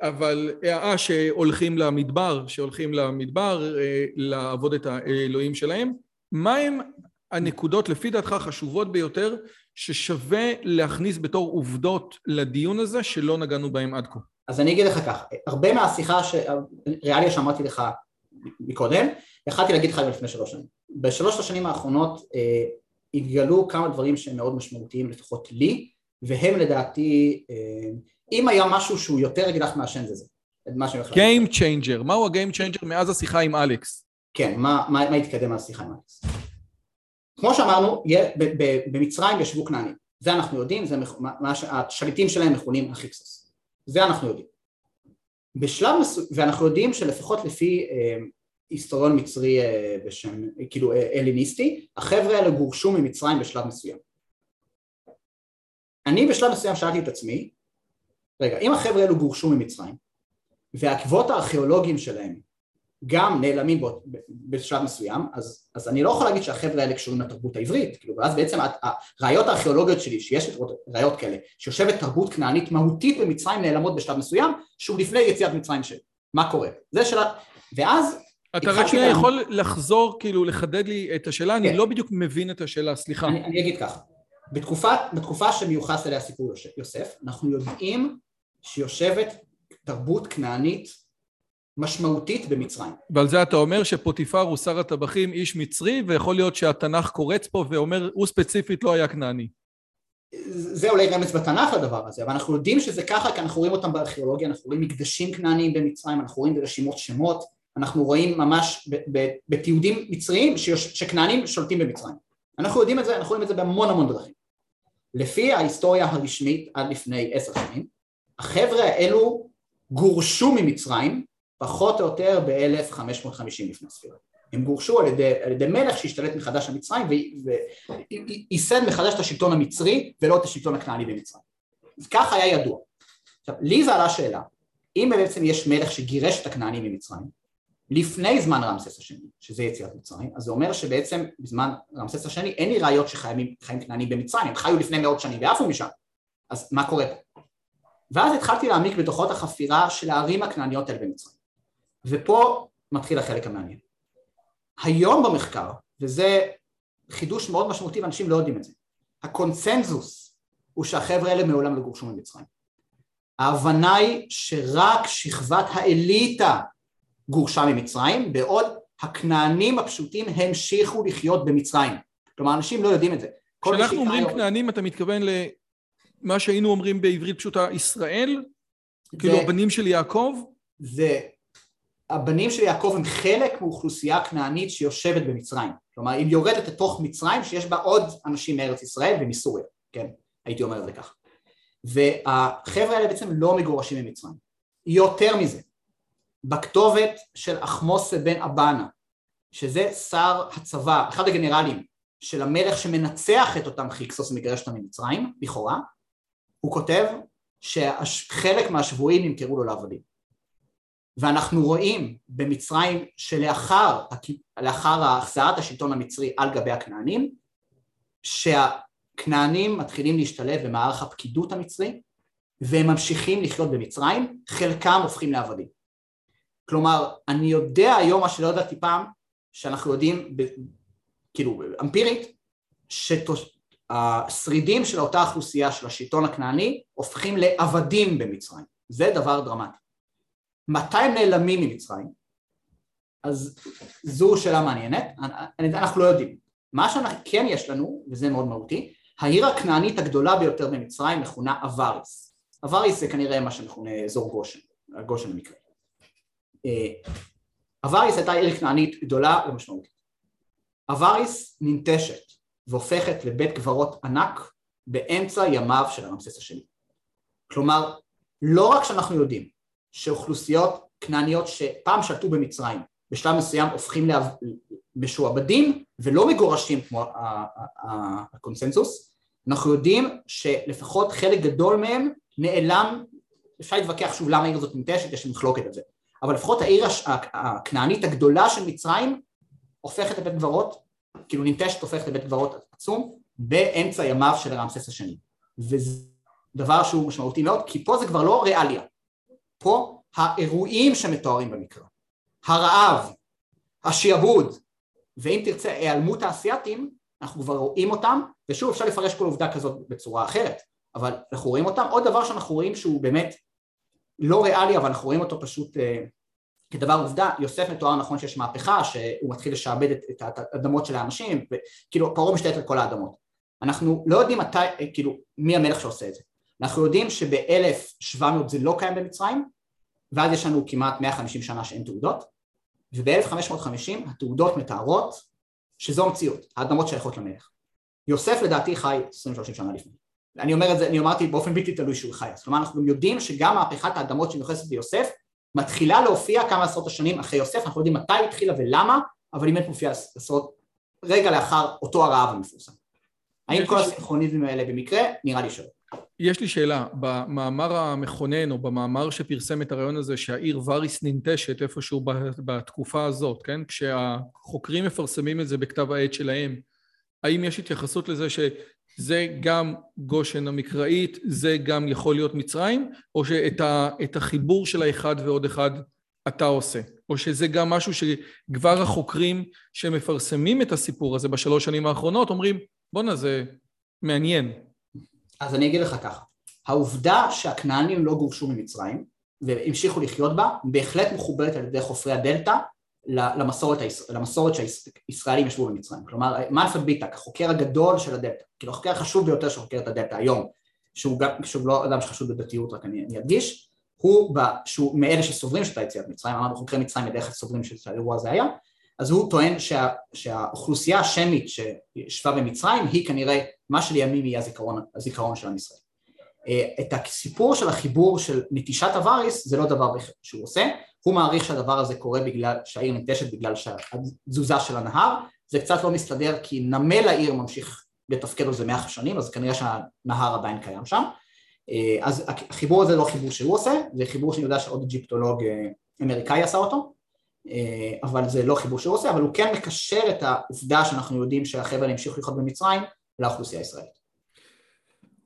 אבל אה, שהולכים למדבר, שהולכים למדבר לעבוד את האלוהים שלהם. מה הם הנקודות לפי דעתך החשובות ביותר ששווה להכניס בתור עובדות לדיון הזה שלא נגענו בהם עד כה? אז אני אגיד לך כך, הרבה מהשיחה, ש... ריאליה שאמרתי לך מקודם, יכלתי להגיד לך לפני שלוש שנים. בשלוש השנים האחרונות אה, התגלו כמה דברים שהם מאוד משמעותיים לפחות לי, והם לדעתי, אה, אם היה משהו שהוא יותר אקדח מעשן זה זה. Game changer, מהו ה-game changer מאז השיחה עם אלכס? כן, מה, מה, מה התקדם מהשיחה עם אלכס? כמו שאמרנו, במצרים ישבו כנענים, זה אנחנו יודעים, זה מה שהשליטים שלהם מכונים החיקסוס, זה אנחנו יודעים. בשלב מסוים, ואנחנו יודעים שלפחות לפי אה, היסטוריון מצרי אה, בשם, כאילו אה, אליניסטי, החבר'ה האלה גורשו ממצרים בשלב מסוים. אני בשלב מסוים שאלתי את עצמי, רגע, אם החבר'ה האלו גורשו ממצרים, והעקבות הארכיאולוגיים שלהם גם נעלמים בו, בשלב מסוים, אז, אז אני לא יכול להגיד שהחבר'ה האלה קשורים לתרבות העברית, כאילו, ואז בעצם הראיות הארכיאולוגיות שלי, שיש ראיות כאלה, שיושבת תרבות כנענית מהותית במצרים נעלמות בשלב מסוים, שהוא לפני יציאת מצרים שלי, מה קורה? זה שאלה, ואז... אתה רק שנייה יכול לחזור, כאילו, לחדד לי את השאלה, כן. אני לא בדיוק מבין את השאלה, סליחה. אני, אני אגיד ככה, בתקופה, בתקופה שמיוחס אליה סיפור יוסף, אנחנו יודעים שיושבת תרבות כנענית משמעותית במצרים. ועל זה אתה אומר שפוטיפר הוא שר הטבחים איש מצרי, ויכול להיות שהתנ"ך קורץ פה ואומר, הוא ספציפית לא היה כנעני. זה אולי רמז בתנ"ך לדבר הזה, אבל אנחנו יודעים שזה ככה כי אנחנו רואים אותם בארכיאולוגיה, אנחנו רואים מקדשים כנעניים במצרים, אנחנו רואים ברשימות שמות, אנחנו רואים ממש בתיעודים מצריים שכנענים שולטים במצרים. אנחנו יודעים את זה, אנחנו רואים את זה בהמון המון דרכים. לפי ההיסטוריה הרשמית עד לפני עשר שנים, החבר'ה האלו גורשו ממצרים פחות או יותר ב-1550 לפני הספירה. הם גורשו על ידי, על ידי מלך שהשתלט מחדש על מצרים וייסד מחדש את השלטון המצרי ולא את השלטון הכנעני במצרים. אז כך היה ידוע. עכשיו, לי זה עלה שאלה, אם בעצם יש מלך שגירש את הכנענים ממצרים, לפני זמן רמסס השני, שזה יציאת מצרים, אז זה אומר שבעצם בזמן רמסס השני אין לי ראיות שחיים כנענים במצרים, הם חיו לפני מאות שנים ועפו משם, אז מה קורה פה? ואז התחלתי להעמיק בדוחות החפירה של הערים הכנעניות האלה במצרים. ופה מתחיל החלק המעניין. היום במחקר, וזה חידוש מאוד משמעותי ואנשים לא יודעים את זה, הקונצנזוס הוא שהחבר'ה האלה מעולם לא גורשו ממצרים. ההבנה היא שרק שכבת האליטה גורשה ממצרים, בעוד הכנענים הפשוטים המשיכו לחיות במצרים. כלומר, אנשים לא יודעים את זה. כשאנחנו אומרים היום... כנענים, אתה מתכוון למה שהיינו אומרים בעברית פשוטה, ישראל? זה... כאילו הבנים של יעקב? זה הבנים של יעקב הם חלק מאוכלוסייה כנענית שיושבת במצרים, כלומר היא יורדת לתוך מצרים שיש בה עוד אנשים מארץ ישראל ומסוריה, כן, הייתי אומר את זה ככה. והחבר'ה האלה בעצם לא מגורשים ממצרים. יותר מזה, בכתובת של אחמוס בן אבנה, שזה שר הצבא, אחד הגנרלים של המלך שמנצח את אותם חיקסוס ומגרש אותם ממצרים, לכאורה, הוא כותב שחלק מהשבויים נמכרו לו לעבדים. ואנחנו רואים במצרים שלאחר לאחר החזרת השלטון המצרי על גבי הכנענים, שהכנענים מתחילים להשתלב במערך הפקידות המצרי והם ממשיכים לחיות במצרים, חלקם הופכים לעבדים. כלומר, אני יודע היום מה שלא ידעתי פעם, שאנחנו יודעים, כאילו אמפירית, שהשרידים של אותה אוכלוסייה של השלטון הכנעני הופכים לעבדים במצרים, זה דבר דרמטי. מתי הם נעלמים ממצרים? אז זו שאלה מעניינת, אנחנו לא יודעים. מה שכן יש לנו, וזה מאוד מהותי, העיר הכנענית הגדולה ביותר במצרים מכונה אבריס. אבריס זה כנראה מה שמכונה אזור גושן, גושן במקרה. אה, אבריס הייתה עיר כנענית גדולה ומשמעותית. אבריס ננטשת והופכת לבית קברות ענק באמצע ימיו של הרמסס השני. כלומר, לא רק שאנחנו יודעים שאוכלוסיות כנעניות שפעם שלטו במצרים בשלב מסוים הופכים למשועבדים ולא מגורשים כמו הקונסנזוס, אנחנו יודעים שלפחות חלק גדול מהם נעלם, אפשר להתווכח שוב למה העיר הזאת ננטשת, יש מחלוקת על זה, אבל לפחות העיר הכנענית הגדולה של מצרים הופכת לבית קברות, כאילו ננטשת הופכת לבית קברות עצום באמצע ימיו של רמסס השני. וזה דבר שהוא משמעותי מאוד כי פה זה כבר לא ריאליה, פה האירועים שמתוארים במקרא, הרעב, השיעבוד ואם תרצה היעלמות האסייתים אנחנו כבר רואים אותם ושוב אפשר לפרש כל עובדה כזאת בצורה אחרת אבל אנחנו רואים אותם, עוד דבר שאנחנו רואים שהוא באמת לא ריאלי אבל אנחנו רואים אותו פשוט אה, כדבר עובדה, יוסף מתואר נכון שיש מהפכה שהוא מתחיל לשעבד את, האדמות של האנשים וכאילו פרעה משתלט על כל האדמות. אנחנו לא יודעים מתי, אה, כאילו מי המלך שעושה את זה. אנחנו יודעים שב-1700 זה לא קיים במצרים ואז יש לנו כמעט 150 שנה שאין תעודות וב-1550 התעודות מתארות שזו המציאות, האדמות שייכות למלך. יוסף לדעתי חי 20-30 שנה לפני אני אומר את זה, אני אמרתי באופן בלתי תלוי שהוא חי, אז כלומר אנחנו יודעים שגם מהפכת האדמות שמיוחסת ליוסף מתחילה להופיע כמה עשרות השנים אחרי יוסף, אנחנו יודעים מתי התחילה ולמה, אבל היא באמת מופיעה עשרות רגע לאחר אותו הרעב המפורסם. האם כל הסינכרוניזמים האלה במקרה? נראה לי שלא. יש לי שאלה, במאמר המכונן או במאמר שפרסם את הרעיון הזה שהעיר ואריס ננטשת איפשהו בתקופה הזאת, כן? כשהחוקרים מפרסמים את זה בכתב העת שלהם, האם יש התייחסות לזה שזה גם גושן המקראית, זה גם יכול להיות מצרים, או שאת החיבור של האחד ועוד אחד אתה עושה? או שזה גם משהו שכבר החוקרים שמפרסמים את הסיפור הזה בשלוש שנים האחרונות אומרים, בואנה זה מעניין. אז אני אגיד לך ככה, העובדה שהכנענים לא גורשו ממצרים והמשיכו לחיות בה, בהחלט מחוברת על ידי חופרי הדלתא למסורת, למסורת שהישראלים ישבו במצרים. כלומר, מנפרד ביטק, החוקר הגדול של הדלתא, כאילו החוקר החשוב ביותר שחוקר את הדלתא היום, שהוא גם, שהוא לא אדם שחשוד בדתיות, רק אני, אני אדגיש, הוא, ב, שהוא מאלה שסוברים של היציאת מצרים, אמרנו חוקרי מצרים בדרך כלל סוברים שהאירוע הזה היה, אז הוא טוען שה, שהאוכלוסייה השמית שישבה במצרים היא כנראה מה שלימים יהיה הזיכרון, הזיכרון של עם ישראל. אה, את הסיפור של החיבור של נטישת הווריס זה לא דבר שהוא עושה, הוא מעריך שהדבר הזה קורה בגלל שהעיר ננטשת בגלל התזוזה של הנהר, זה קצת לא מסתדר כי נמל העיר ממשיך לתפקד על זה מאה שנים אז כנראה שהנהר עדיין קיים שם, אה, אז החיבור הזה לא חיבור שהוא עושה, זה חיבור שאני יודע שעוד אג'יפטולוג אה, אמריקאי עשה אותו, אבל זה לא חיבור שהוא עושה, אבל הוא כן מקשר את העובדה שאנחנו יודעים שהחבר'ה המשיכו לחיות במצרים לאוכלוסייה הישראלית.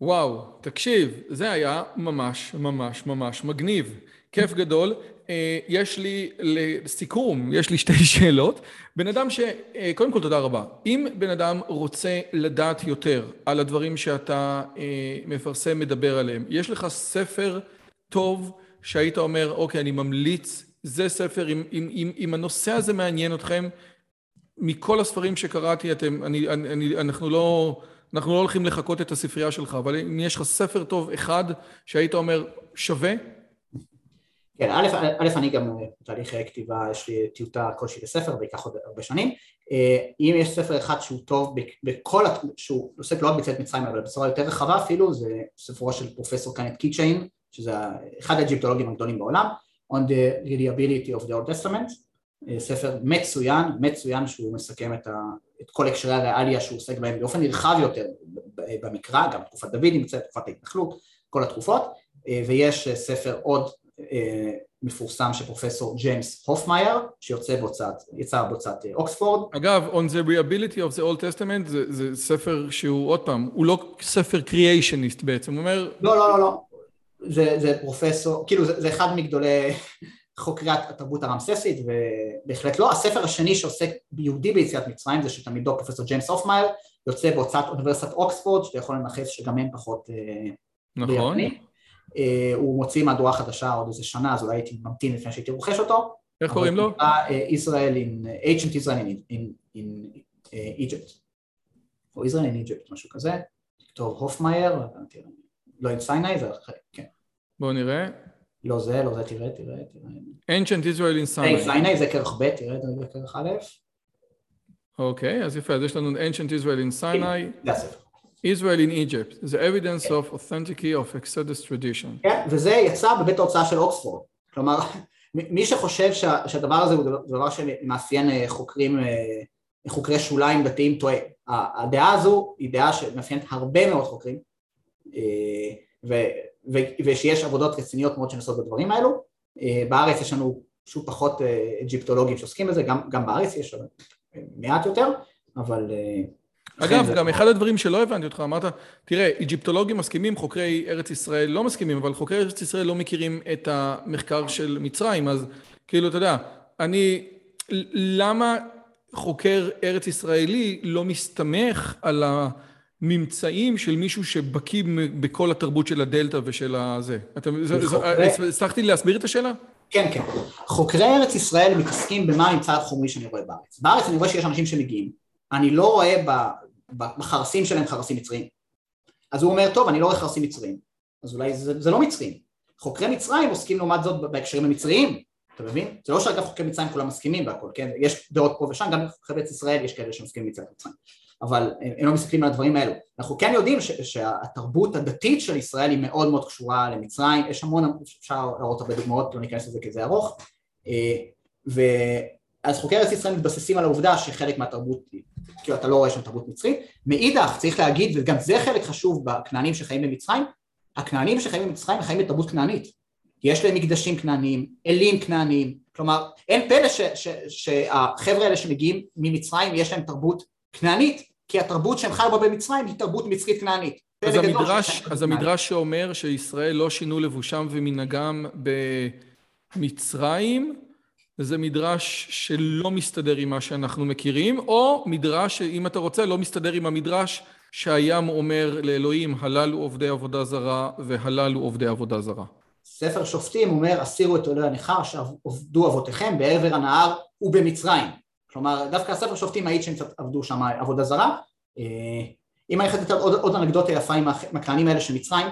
וואו, תקשיב, זה היה ממש ממש ממש מגניב. כיף גדול. אה, יש לי לסיכום, יש לי שתי שאלות. בן אדם ש... אה, קודם כל תודה רבה. אם בן אדם רוצה לדעת יותר על הדברים שאתה אה, מפרסם, מדבר עליהם, יש לך ספר טוב שהיית אומר, אוקיי, אני ממליץ, זה ספר, אם, אם, אם, אם הנושא הזה מעניין אתכם, מכל הספרים שקראתי, אתם, אני, אני, אנחנו לא... אנחנו לא הולכים לחקות את הספרייה שלך, אבל אם יש לך ספר טוב אחד שהיית אומר שווה? כן, א', אני גם בתהליך כתיבה, יש לי טיוטה כלשהי לספר, זה ייקח עוד הרבה שנים. אה, אם יש ספר אחד שהוא טוב בכל, שהוא עוסק לא רק בצאת מצרים, אבל בצורה יותר רחבה אפילו, זה ספרו של פרופסור קנט קיצ'יין, שזה אחד האג'יפטולוגים הגדולים בעולם, On the Reliability of the Old Testament, אה, ספר מצוין, מצוין שהוא מסכם את את כל הקשרי הריאליה שהוא עוסק בהם באופן נרחב יותר במקרא, גם תקופת דוד נמצאת, תקופת ההתנחלות, כל התקופות, ויש ספר עוד מפורסם של פרופסור ג'יימס הופמייר, שיוצא בהוצאת, יצא בהוצאת אוקספורד. אגב, On the Reliability of the Old Testament זה, זה ספר שהוא, עוד פעם, הוא לא ספר creationist בעצם, הוא אומר... לא, לא, לא, לא. זה, זה פרופסור, כאילו זה, זה אחד מגדולי חוקרי התרבות הרמססית, ובהחלט לא. הספר השני שעוסק בייחוד ביציאת מצרים זה שתלמידו פרופסור ג'יימס הופמייר, יוצא בהוצאת אוניברסיטת אוקספורד, שאתה יכול לנכס שגם הם פחות... נכון. ביפני. אה, הוא מוציא מהדורה חדשה עוד איזה שנה, אז אולי הייתי ממתין לפני שהייתי רוכש אותו. איך קוראים לו? ישראל in, ancient Israel in, in uh, Egypt. או ישראל in Egypt, משהו כזה. טוב, הופמייר, לא עם סיני, זה אחר, כן. בואו נראה. לא זה, לא זה, תראה, תראה, תראה. ancient Israel in Sinai. סיני זה כרך ב', תראה, זה כרך א'. אוקיי, אז יפה, אז יש לנו ancient Israel in Sinai. זה הספר. Israel in Egypt, the evidence of authenticity of Exodus tradition. כן, וזה יצא בבית ההוצאה של אוקספורד. כלומר, מי שחושב שה, שהדבר הזה הוא דבר שמאפיין אה, חוקרים, אה, חוקרי שוליים דתיים טועה. הדעה הזו היא דעה שמאפיינת הרבה מאוד חוקרים, אה, ו, ו, ושיש עבודות רציניות מאוד שנעשות בדברים האלו. בארץ יש לנו שוב פחות אג'יפטולוגים שעוסקים בזה, גם, גם בארץ יש מעט יותר, אבל אגב, גם אחד הדברים שלא הבנתי אותך, אמרת, תראה, איג'יפטולוגים מסכימים, חוקרי ארץ ישראל לא מסכימים, אבל חוקרי ארץ ישראל לא מכירים את המחקר של מצרים, אז כאילו, אתה יודע, אני, למה חוקר ארץ ישראלי לא מסתמך על הממצאים של מישהו שבקיא בכל התרבות של הדלתא ושל הזה? הצלחתי להסביר את השאלה? כן, כן. חוקרי ארץ ישראל מתעסקים במה הממצא החומרי שאני רואה בארץ. בארץ אני רואה שיש אנשים שמגיעים, אני לא רואה בחרסים שלהם חרסים מצריים. אז הוא אומר, טוב, אני לא רואה חרסים מצריים, אז אולי זה, זה לא מצרים. חוקרי מצרים עוסקים לעומת זאת בהקשרים המצריים, אתה מבין? זה לא שאגב חוקרי מצרים כולם מסכימים בהכל, כן? יש דעות פה ושם, גם בחוקרי ישראל יש כאלה שמסכימים מצרים מצרים, אבל הם לא מסתכלים על הדברים האלו. אנחנו כן יודעים ש- שהתרבות הדתית של ישראל היא מאוד מאוד קשורה למצרים, יש המון, אפשר להראות הרבה דוגמאות, לא ניכנס לזה כי זה ארוך, אה, ו... אז חוקרי ארץ ישראל מתבססים על העובדה שחלק מהתרבות, כאילו אתה לא רואה שם תרבות מצרית, מאידך צריך להגיד, וגם זה חלק חשוב בכנענים שחיים במצרים, הכנענים שחיים במצרים חיים בתרבות כנענית, יש להם מקדשים כנעניים, אלים כנעניים, כלומר אין פלא שהחבר'ה האלה שמגיעים ממצרים יש להם תרבות כנענית, כי התרבות שהם חיו בה במצרים היא תרבות מצרית כנענית. אז המדרש, אז המדרש שאומר שישראל לא שינו לבושם ומנהגם במצרים זה מדרש שלא מסתדר עם מה שאנחנו מכירים, או מדרש שאם אתה רוצה לא מסתדר עם המדרש שהים אומר לאלוהים הללו עובדי עבודה זרה והללו עובדי עבודה זרה. ספר שופטים אומר הסירו את עולי הנכר שעבדו אבותיכם בעבר הנהר ובמצרים. כלומר דווקא הספר שופטים מעיד שהם קצת עבדו שם עבודה זרה. אה, אם אני חייבת לתת עוד, עוד אנקדוטה יפה עם הכנענים האלה של מצרים,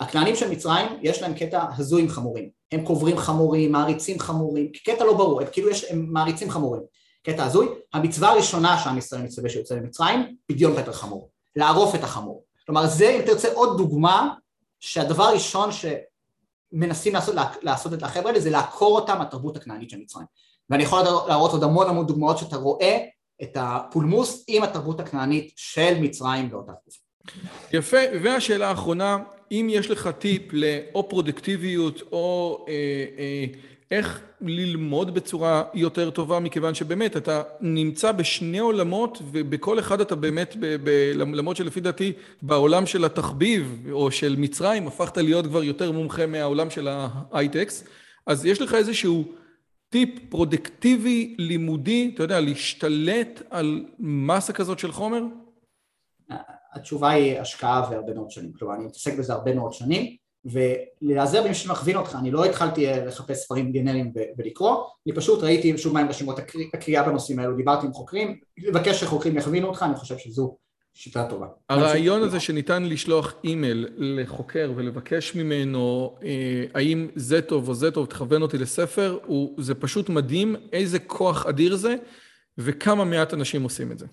הכנענים של מצרים יש להם קטע הזוי עם חמורים, הם קוברים חמורים, מעריצים חמורים, קטע לא ברור, הם כאילו יש, הם מעריצים חמורים, קטע הזוי, המצווה הראשונה שעם ישראל מצווה שיוצא ממצרים, פדיון פטר חמור, לערוף את החמור, כלומר זה אם תרצה עוד דוגמה שהדבר הראשון שמנסים לעשות, לעשות את החבר'ה האלה זה לעקור אותם מהתרבות הכנענית של מצרים. ואני יכול להראות עוד המון המון דוגמאות שאתה רואה את הפולמוס עם התרבות הכנענית של מצרים באותה תקופה. יפה, והשאלה האחרונה, אם יש לך טיפ לפרודוקטיביות או אה, אה, איך ללמוד בצורה יותר טובה, מכיוון שבאמת אתה נמצא בשני עולמות ובכל אחד אתה באמת, למרות שלפי דעתי בעולם של התחביב או של מצרים הפכת להיות כבר יותר מומחה מהעולם של ההייטק, אז יש לך איזשהו טיפ פרודוקטיבי לימודי, אתה יודע, להשתלט על מסה כזאת של חומר? התשובה היא השקעה והרבה מאוד שנים, כלומר אני מתעסק בזה הרבה מאוד שנים ולהיעזר במי שמכווין אותך, אני לא התחלתי אה, לחפש ספרים גנריים ולקרוא, אני פשוט ראיתי שוב מהם רשימות הקריאה בנושאים האלו, דיברתי עם חוקרים, לבקש שחוקרים יכווינו אותך, אני חושב שזו שיטה טובה. הרעיון הזה שניתן לשלוח אימייל לחוקר ולבקש ממנו אה, האם זה טוב או זה טוב, תכוון אותי לספר, זה פשוט מדהים איזה כוח אדיר זה וכמה מעט אנשים עושים את זה.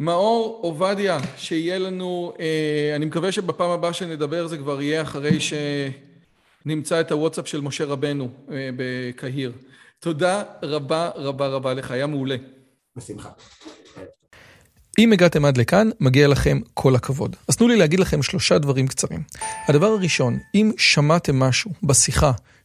מאור עובדיה, שיהיה לנו, אה, אני מקווה שבפעם הבאה שנדבר זה כבר יהיה אחרי שנמצא את הוואטסאפ של משה רבנו אה, בקהיר. תודה רבה רבה רבה לך, היה מעולה. בשמחה. אם הגעתם עד לכאן, מגיע לכם כל הכבוד. אז תנו לי להגיד לכם שלושה דברים קצרים. הדבר הראשון, אם שמעתם משהו בשיחה